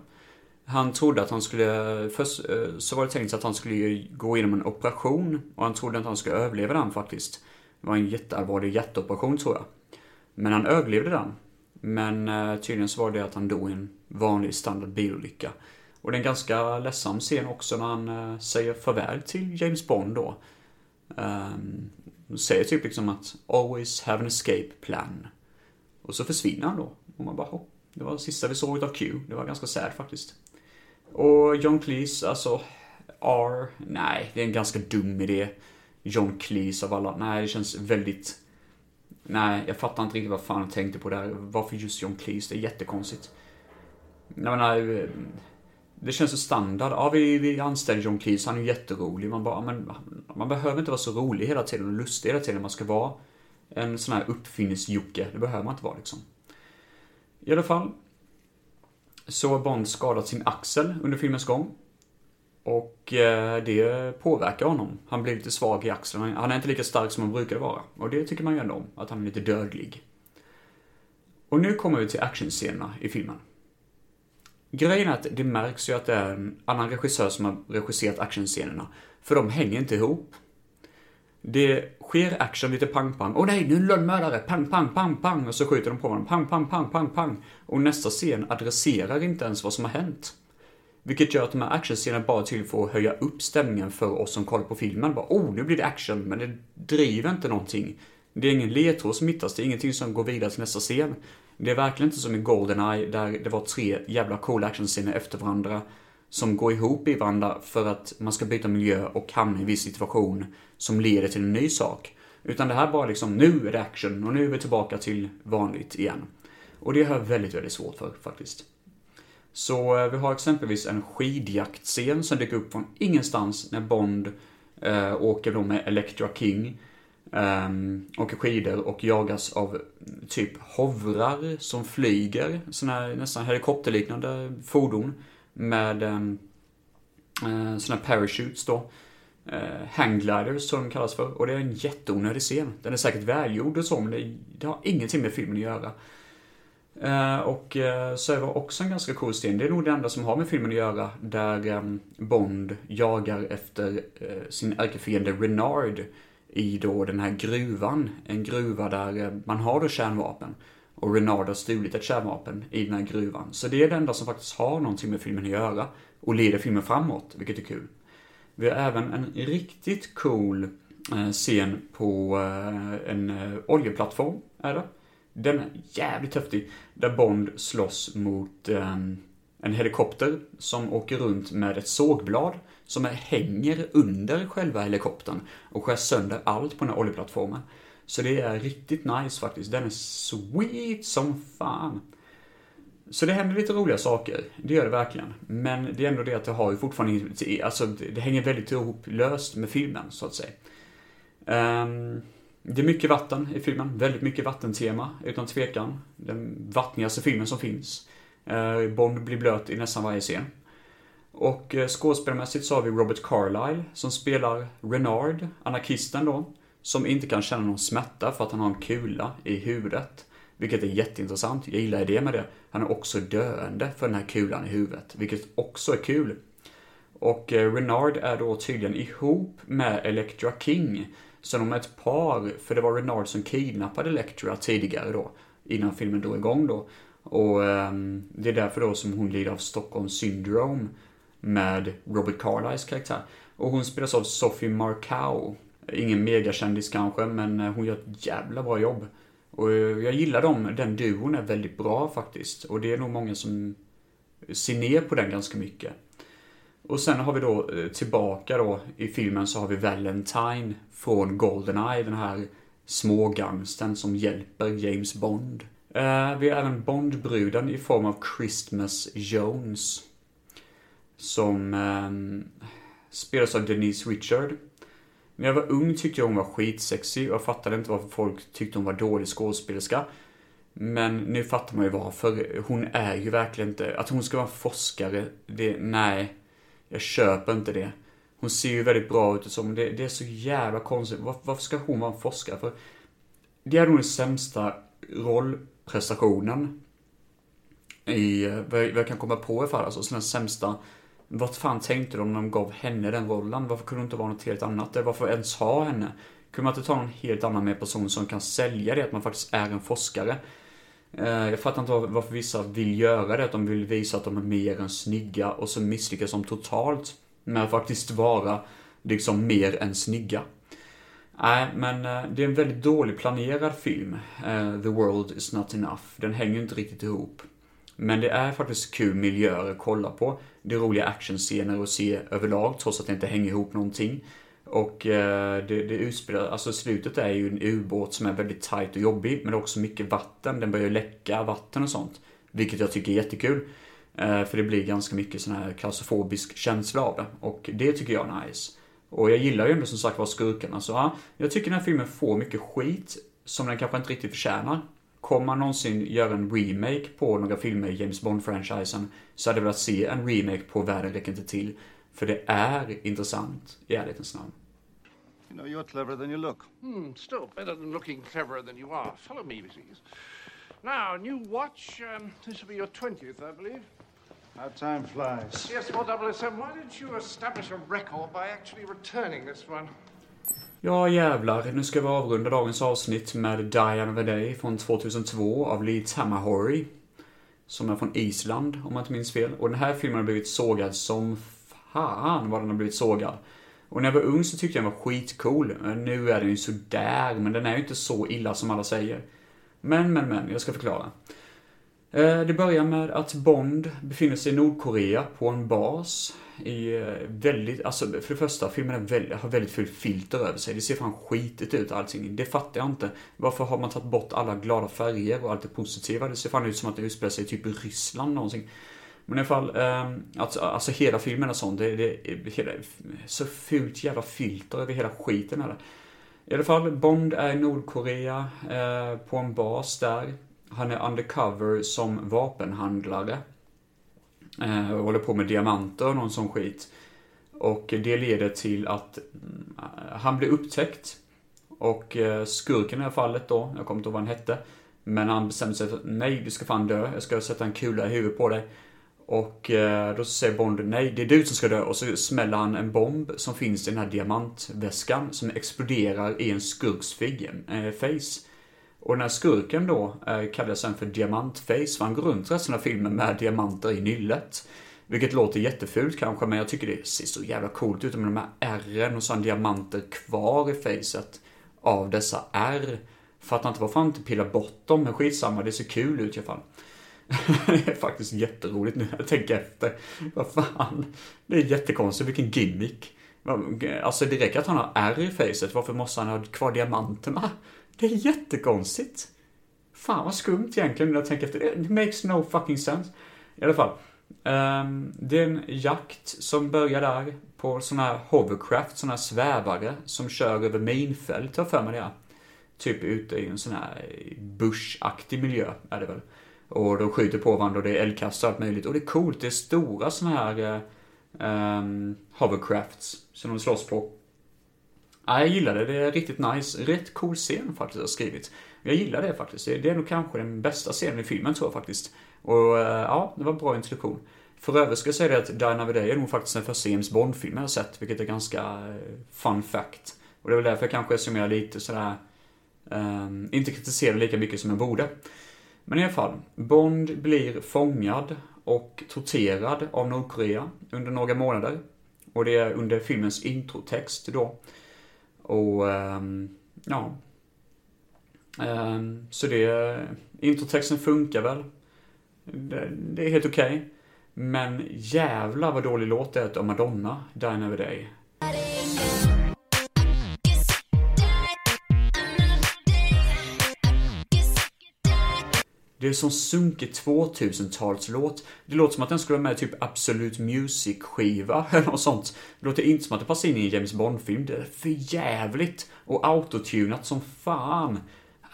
Han trodde att han skulle, först eh, så var det tänkt att han skulle gå igenom en operation och han trodde att han skulle överleva den faktiskt. Det var en jätteallvarlig hjärtoperation tror jag. Men han överlevde den. Men eh, tydligen så var det att han dog i en vanlig standard bilolycka. Och det är en ganska ledsam scen också när han eh, säger farväl till James Bond då. Um, säger typ liksom att always have an escape plan. Och så försvinner han då. Och man bara, oh, det var det sista vi såg av Q. Det var ganska sad faktiskt. Och John Cleese, alltså, R, nej, det är en ganska dum idé. John Cleese av alla, nej, det känns väldigt... Nej, jag fattar inte riktigt vad fan jag tänkte på där. Varför just John Cleese? Det är jättekonstigt. Jag menar, eh, det känns så standard. Ja, vi, vi anställer John Cleese, han är ju jätterolig. Man bara, men man behöver inte vara så rolig hela tiden och lustig hela tiden. Man ska vara en sån här uppfinningsjocke. Det behöver man inte vara liksom. I alla fall. Så har Bond skadat sin axel under filmens gång. Och eh, det påverkar honom. Han blir lite svag i axlarna, Han är inte lika stark som han brukade vara. Och det tycker man ju ändå om. Att han är lite dödlig. Och nu kommer vi till actionscenerna i filmen. Grejen är att det märks ju att det är en annan regissör som har regisserat actionscenerna. För de hänger inte ihop. Det sker action, lite pang-pang. Åh nej, nu är det lönnmördare! Pang, pang, pang, pang! Och så skjuter de på honom, Pang, pang, pang, pang, pang. Och nästa scen adresserar inte ens vad som har hänt. Vilket gör att de här actionscenerna bara till för att höja upp stämningen för oss som kollar på filmen. Bara, oh, nu blir det action, men det driver inte någonting. Det är ingen ledtråd som hittas, det är ingenting som går vidare till nästa scen. Det är verkligen inte som i Goldeneye, där det var tre jävla coola actionscener efter varandra som går ihop i varandra för att man ska byta miljö och hamna i en viss situation som leder till en ny sak. Utan det här bara liksom, nu är det action och nu är vi tillbaka till vanligt igen. Och det har jag väldigt, väldigt svårt för faktiskt. Så eh, vi har exempelvis en skidjaktscen som dyker upp från ingenstans när Bond eh, åker då med Electra King. Eh, åker skidor och jagas av mm, typ hovrar som flyger, såna här nästan helikopterliknande fordon med eh, eh såna här parachutes då. Eh, hanggliders som de kallas för. Och det är en jätteonödig scen. Den är säkert välgjord och så, men det, det har ingenting med filmen att göra. Eh, och eh, så är det också en ganska cool scen. Det är nog det enda som har med filmen att göra. Där ehm, Bond jagar efter eh, sin ärkefiende Renard i då den här gruvan. En gruva där eh, man har då kärnvapen. Och Renard har stulit ett kärnvapen i den här gruvan. Så det är det enda som faktiskt har någonting med filmen att göra. Och leder filmen framåt, vilket är kul. Vi har även en riktigt cool scen på en oljeplattform, är det. Den är jävligt häftig. Där Bond slåss mot ehm, en helikopter som åker runt med ett sågblad som hänger under själva helikoptern och skär sönder allt på den här oljeplattformen. Så det är riktigt nice faktiskt. Den är sweet som fan. Så det händer lite roliga saker, det gör det verkligen. Men det är ändå det att det har ju fortfarande inget- alltså det hänger väldigt ihop löst med filmen, så att säga. Um, det är mycket vatten i filmen, väldigt mycket vattentema, utan tvekan. Den vattnigaste filmen som finns. Eh, Bond blir blöt i nästan varje scen. Och eh, skådespelarmässigt så har vi Robert Carlyle som spelar Renard, anarkisten då, som inte kan känna någon smärta för att han har en kula i huvudet. Vilket är jätteintressant, jag gillar det med det. Han är också döende för den här kulan i huvudet, vilket också är kul. Och eh, Renard är då tydligen ihop med Electra King. Så de är ett par, för det var Renard som kidnappade Electra tidigare då, innan filmen drog igång då. Och eh, det är därför då som hon lider av Stockholm syndrome med Robert Carlyles karaktär. Och hon spelas av Sophie Markow. Ingen megakändis kanske, men eh, hon gör ett jävla bra jobb. Och eh, jag gillar dem, den duon är väldigt bra faktiskt. Och det är nog många som ser ner på den ganska mycket. Och sen har vi då eh, tillbaka då i filmen så har vi Valentine från Goldeneye, den här smågangsten som hjälper James Bond. Eh, vi har även Bondbruden i form av Christmas Jones. Som eh, spelas av Denise Richard. När jag var ung tyckte jag hon var skitsexig och jag fattade inte varför folk tyckte hon var dålig skådespelerska. Men nu fattar man ju varför. Hon är ju verkligen inte... Att hon ska vara forskare, det... Nej. Jag köper inte det. Hon ser ju väldigt bra ut och så, men det, det är så jävla konstigt. Var, varför ska hon vara en forskare? För det är nog den sämsta rollprestationen i, vad jag, vad jag kan komma på i alla fall. Alltså så den sämsta. Vad fan tänkte de när de gav henne den rollen? Varför kunde det inte vara något helt annat? Eller Varför ens ha henne? Kunde man inte ta någon helt annan med person som kan sälja det, att man faktiskt är en forskare? Eh, jag fattar inte varför vissa vill göra det, att de vill visa att de är mer än snygga och så misslyckas de totalt med att faktiskt vara liksom mer än snygga. Nej, men eh, det är en väldigt dålig planerad film. Eh, The World is not enough. Den hänger inte riktigt ihop. Men det är faktiskt kul miljöer att kolla på. Det är roliga actionscener att se överlag, trots att det inte hänger ihop någonting. Och eh, det, det utspelar, alltså slutet är ju en ubåt som är väldigt tight och jobbig, men det är också mycket vatten. Den börjar läcka vatten och sånt. Vilket jag tycker är jättekul. Eh, för det blir ganska mycket sån här klaustrofobisk känsla av det. Och det tycker jag är nice. Och jag gillar ju ändå som sagt var skurkarna, så ja, jag tycker den här filmen får mycket skit som den kanske inte riktigt förtjänar. Kommer man någonsin göra en remake på några filmer i James Bond-franchisen så hade jag velat se en remake på Världen räcker inte till. För det är intressant, i ärlighetens namn. You know, you're cleverer than you look. Hmm, still better than looking cleverer than you are. Follow me, please. Now, new watch. Um, this will be your 20th, I believe. How time flies. Yes, 4007. Why didn't you establish a record by actually returning this one? Ja jävlar, nu ska vi avrunda dagens avsnitt med Diane of a Day från 2002 av Lee Tamahori. Som är från Island, om jag inte minns fel. Och den här filmen har blivit sågad som fan vad den har blivit sågad. Och när jag var ung så tyckte jag den var skitcool. Nu är den ju sådär, men den är ju inte så illa som alla säger. Men, men, men, jag ska förklara. Eh, det börjar med att Bond befinner sig i Nordkorea på en bas. I eh, väldigt, alltså för det första, filmen är väldigt, har väldigt fult filter över sig. Det ser fan skitigt ut allting. Det fattar jag inte. Varför har man tagit bort alla glada färger och allt det positiva? Det ser fan ut som att det utspelar sig typ i Ryssland någonsin. Men i alla fall, ehm, alltså, alltså hela filmen är sån. Det, det är hela, så fult jävla filter över hela skiten här. I alla fall, Bond är i Nordkorea eh, på en bas där. Han är undercover som vapenhandlare. Eh, och håller på med diamanter och någon sån skit. Och det leder till att mm, han blir upptäckt. Och eh, skurken i det här fallet då, jag kommer inte ihåg vad han hette. Men han bestämmer sig för att nej, du ska fan dö. Jag ska sätta en kula i huvudet på dig. Och eh, då säger Bond nej, det är du som ska dö. Och så smäller han en bomb som finns i den här diamantväskan som exploderar i en skurks fig- eh, face. Och den här skurken då eh, kallas sen för Diamantface, för han går runt resten av filmen med diamanter i nyllet. Vilket låter jättefult kanske, men jag tycker det ser så jävla coolt ut med de här ärren och så har han diamanter kvar i facet av dessa ärr. Fattar inte varför han inte pillar bort dem, men skitsamma, det ser kul ut i alla fall. det är faktiskt jätteroligt nu när jag tänker efter. Vad fan. Det är jättekonstigt, vilken gimmick. Alltså det räcker att han har ärr i facet, varför måste han ha kvar diamanterna? Det är jättekonstigt. Fan vad skumt egentligen när jag tänker efter. It makes no fucking sense. I alla fall. Um, det är en jakt som börjar där på sådana här hovercraft, sådana här svävare som kör över minfält, har jag för mig det är. Typ ute i en sån här bushaktig miljö, är det väl. Och de skjuter på varandra och det är eldkast och allt möjligt. Och det är coolt, det är stora såna här um, hovercrafts som de slåss på. Ja, jag gillar det, det är riktigt nice. Rätt cool scen faktiskt har skrivit. Jag gillar det faktiskt. Det är nog kanske den bästa scenen i filmen tror jag faktiskt. Och eh, ja, det var en bra introduktion. För övrigt ska jag säga det att Die Another Day är nog faktiskt den första James Bond-filmen jag har sett, vilket är ganska eh, fun fact. Och det är väl därför jag kanske summerar lite sådär, um, ehm, inte kritiserar lika mycket som jag borde. Men i alla fall, Bond blir fångad och torterad av Nordkorea under några månader. Och det är under filmens introtext då. Och, um, ja. Um, så det, introtexten funkar väl. Det, det är helt okej. Okay. Men jävla vad dålig låt det är av Madonna, Dine Another Day. Det är som sunkig 2000-talslåt. Det låter som att den skulle vara med i typ Absolute Music-skiva eller något sånt. Det låter inte som att det passar in i en James Bond-film. Det är för jävligt och autotunat som fan.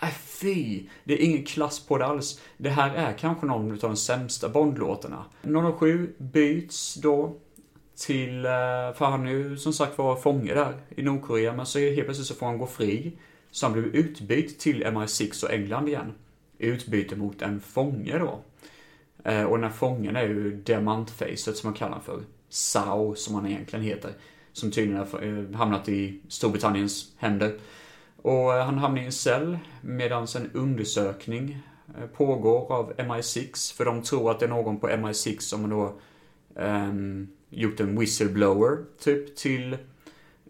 Äh, fy! Det är ingen klass på det alls. Det här är kanske någon av de sämsta Bond-låtarna. 007 byts då till, eh, för han är ju som sagt var fånge där i Nordkorea, men så helt plötsligt så får han gå fri. Så han blir utbytt till MI6 och England igen. Utbyte mot en fånge då. Eh, och den här fången är ju diamantfacet som man kallar honom för. Sao, som han egentligen heter. Som tydligen har eh, hamnat i Storbritanniens händer. Och eh, han hamnar i en cell medan en undersökning pågår av MI6. För de tror att det är någon på MI6 som då um, gjort en whistleblower typ till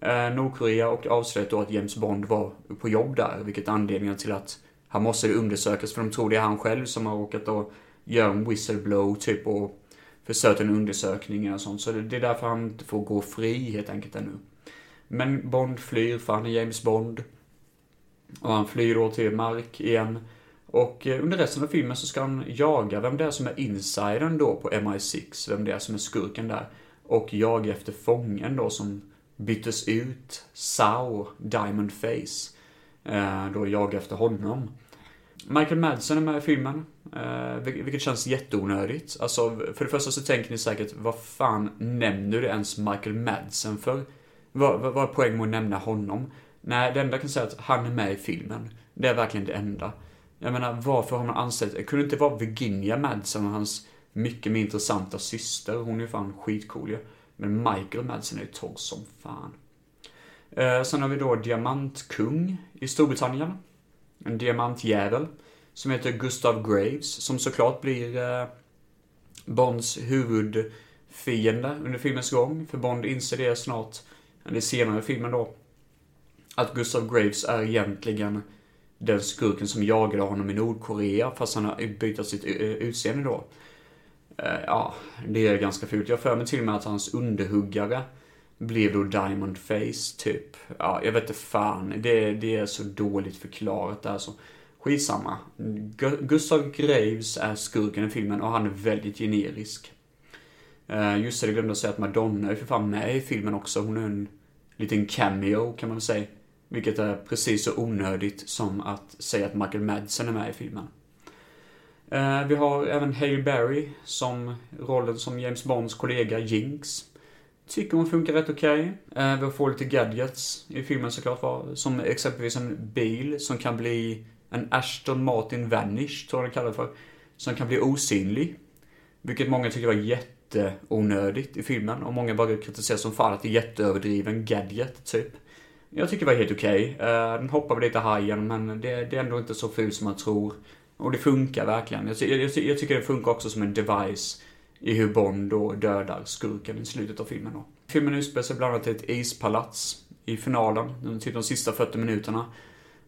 uh, Nordkorea och avslöjat då att James Bond var på jobb där. Vilket är anledningen till att han måste undersökas för de tror det är han själv som har råkat då göra en whistleblow typ och försökt en undersökning och sånt. Så det är därför han inte får gå fri helt enkelt ännu. Men Bond flyr för han är James Bond. Och han flyr då till mark igen. Och eh, under resten av filmen så ska han jaga vem det är som är insidern då på MI6, vem det är som är skurken där. Och jaga efter fången då som byttes ut, Sao Diamond Face. Eh, då jaga efter honom. Michael Madsen är med i filmen, eh, vilket känns jätteonödigt. Alltså, för det första så tänker ni säkert, vad fan nämner du ens Michael Madsen för? Vad, vad, vad är poängen med att nämna honom? Nej, det enda jag kan säga är att han är med i filmen. Det är verkligen det enda. Jag menar, varför har man anställt... Det kunde inte vara Virginia Madsen och hans mycket mer intressanta syster. Hon är ju fan skitcool ju. Men Michael Madsen är ju torr som fan. Eh, sen har vi då Diamantkung i Storbritannien. En diamantjävel. Som heter Gustav Graves. Som såklart blir eh, Bonds huvudfiende under filmens gång. För Bond inser det snart, eller senare i filmen då, att Gustav Graves är egentligen den skurken som jagade honom i Nordkorea fast han har bytt sitt eh, utseende då. Eh, ja, det är ganska fult. Jag för mig till och med att hans underhuggare blev då Diamond Face, typ. Ja, jag vet inte fan. Det, det är så dåligt förklarat alltså. Skitsamma. Gustav Graves är skurken i filmen och han är väldigt generisk. Eh, uh, just det, jag glömde att säga att Madonna är för fan med i filmen också. Hon är en liten cameo kan man väl säga. Vilket är precis så onödigt som att säga att Michael Madsen är med i filmen. Uh, vi har även Hale Berry som rollen som James Bonds kollega Jinx. Tycker hon funkar rätt okej. Okay. Vi får lite gadgets i filmen såklart. Som exempelvis en bil som kan bli en Ashton Martin Vanish, tror jag den kallas för. Som kan bli osynlig. Vilket många tycker var jätteonödigt i filmen. Och många bara kritiserar som fan att det är jätteöverdriven gadget, typ. Jag tycker det var helt okej. Okay. Den hoppar väl lite hajen, men det, det, är ändå inte så ful som man tror. Och det funkar verkligen. Jag, jag, jag, tycker det funkar också som en device i hur Bond då dödar skurken i slutet av filmen då. Filmen utspelar sig bland annat i ett ispalats i finalen, typ de sista 40 minuterna.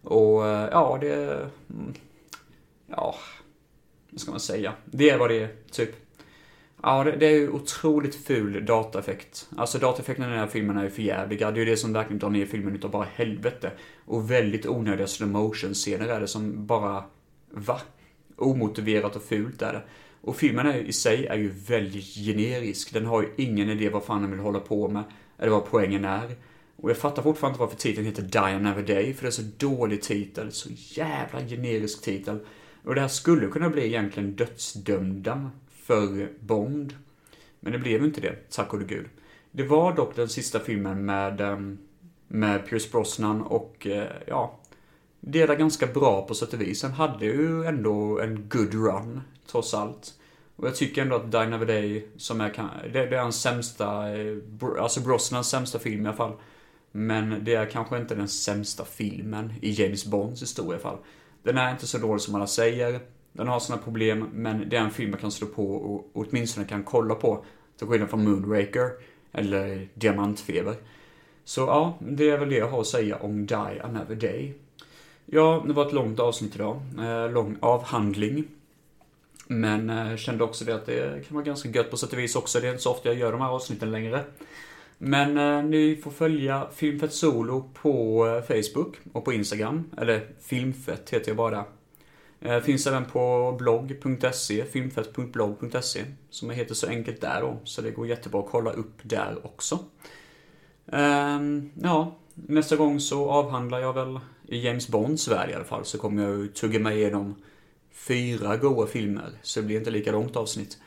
Och eh, ja, det... Mm, ja, vad ska man säga? Det är vad det är, typ. Ja, det, det är ju otroligt ful dataeffekt. Alltså dataeffekterna i den här filmen är ju förjävliga. Det är ju det som verkligen drar ner filmen utav bara helvete. Och väldigt onödiga slow motion scener är det som bara va? Omotiverat och fult är det. Och filmen är, i sig är ju väldigt generisk. Den har ju ingen idé vad fan den vill hålla på med, eller vad poängen är. Och jag fattar fortfarande inte varför titeln heter Die Another Day, för det är så dålig titel. Så jävla generisk titel. Och det här skulle kunna bli egentligen dödsdömda för Bond. Men det blev inte det, tack och gud. Det var dock den sista filmen med, ehm, med Pierce Brosnan och, eh, ja, Delar ganska bra på sätt och vis. Han hade ju ändå en good run, trots allt. Och jag tycker ändå att Die a Day, som är, det, det är hans sämsta, eh, alltså Brosnans sämsta film i alla fall. Men det är kanske inte den sämsta filmen i James Bonds historia i alla fall. Den är inte så dålig som alla säger. Den har sina problem, men det är en film man kan slå på och åtminstone kan kolla på. Till skillnad från Moonraker, eller Diamantfeber. Så ja, det är väl det jag har att säga om Die Another Day. Ja, det var ett långt avsnitt idag. Eh, lång avhandling. Men eh, kände också det att det kan vara ganska gött på sätt och vis också. Det är inte så ofta jag gör de här avsnitten längre. Men eh, ni får följa Filmfett Solo på eh, Facebook och på Instagram. Eller Filmfett heter jag bara där. Eh, finns även på blogg.se, filmfett.blogg.se. Som heter så enkelt där då. Så det går jättebra att kolla upp där också. Ehm, ja, nästa gång så avhandlar jag väl i James Bonds värld i alla fall. Så kommer jag att tugga mig igenom fyra goa filmer. Så det blir inte lika långt avsnitt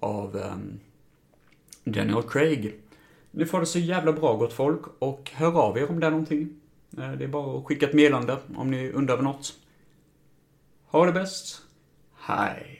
av um, Daniel Craig. Ni får det så jävla bra gott folk och hör av er om det är någonting. Eh, det är bara att skicka ett meddelande om ni undrar över något. Ha det bäst. Hej.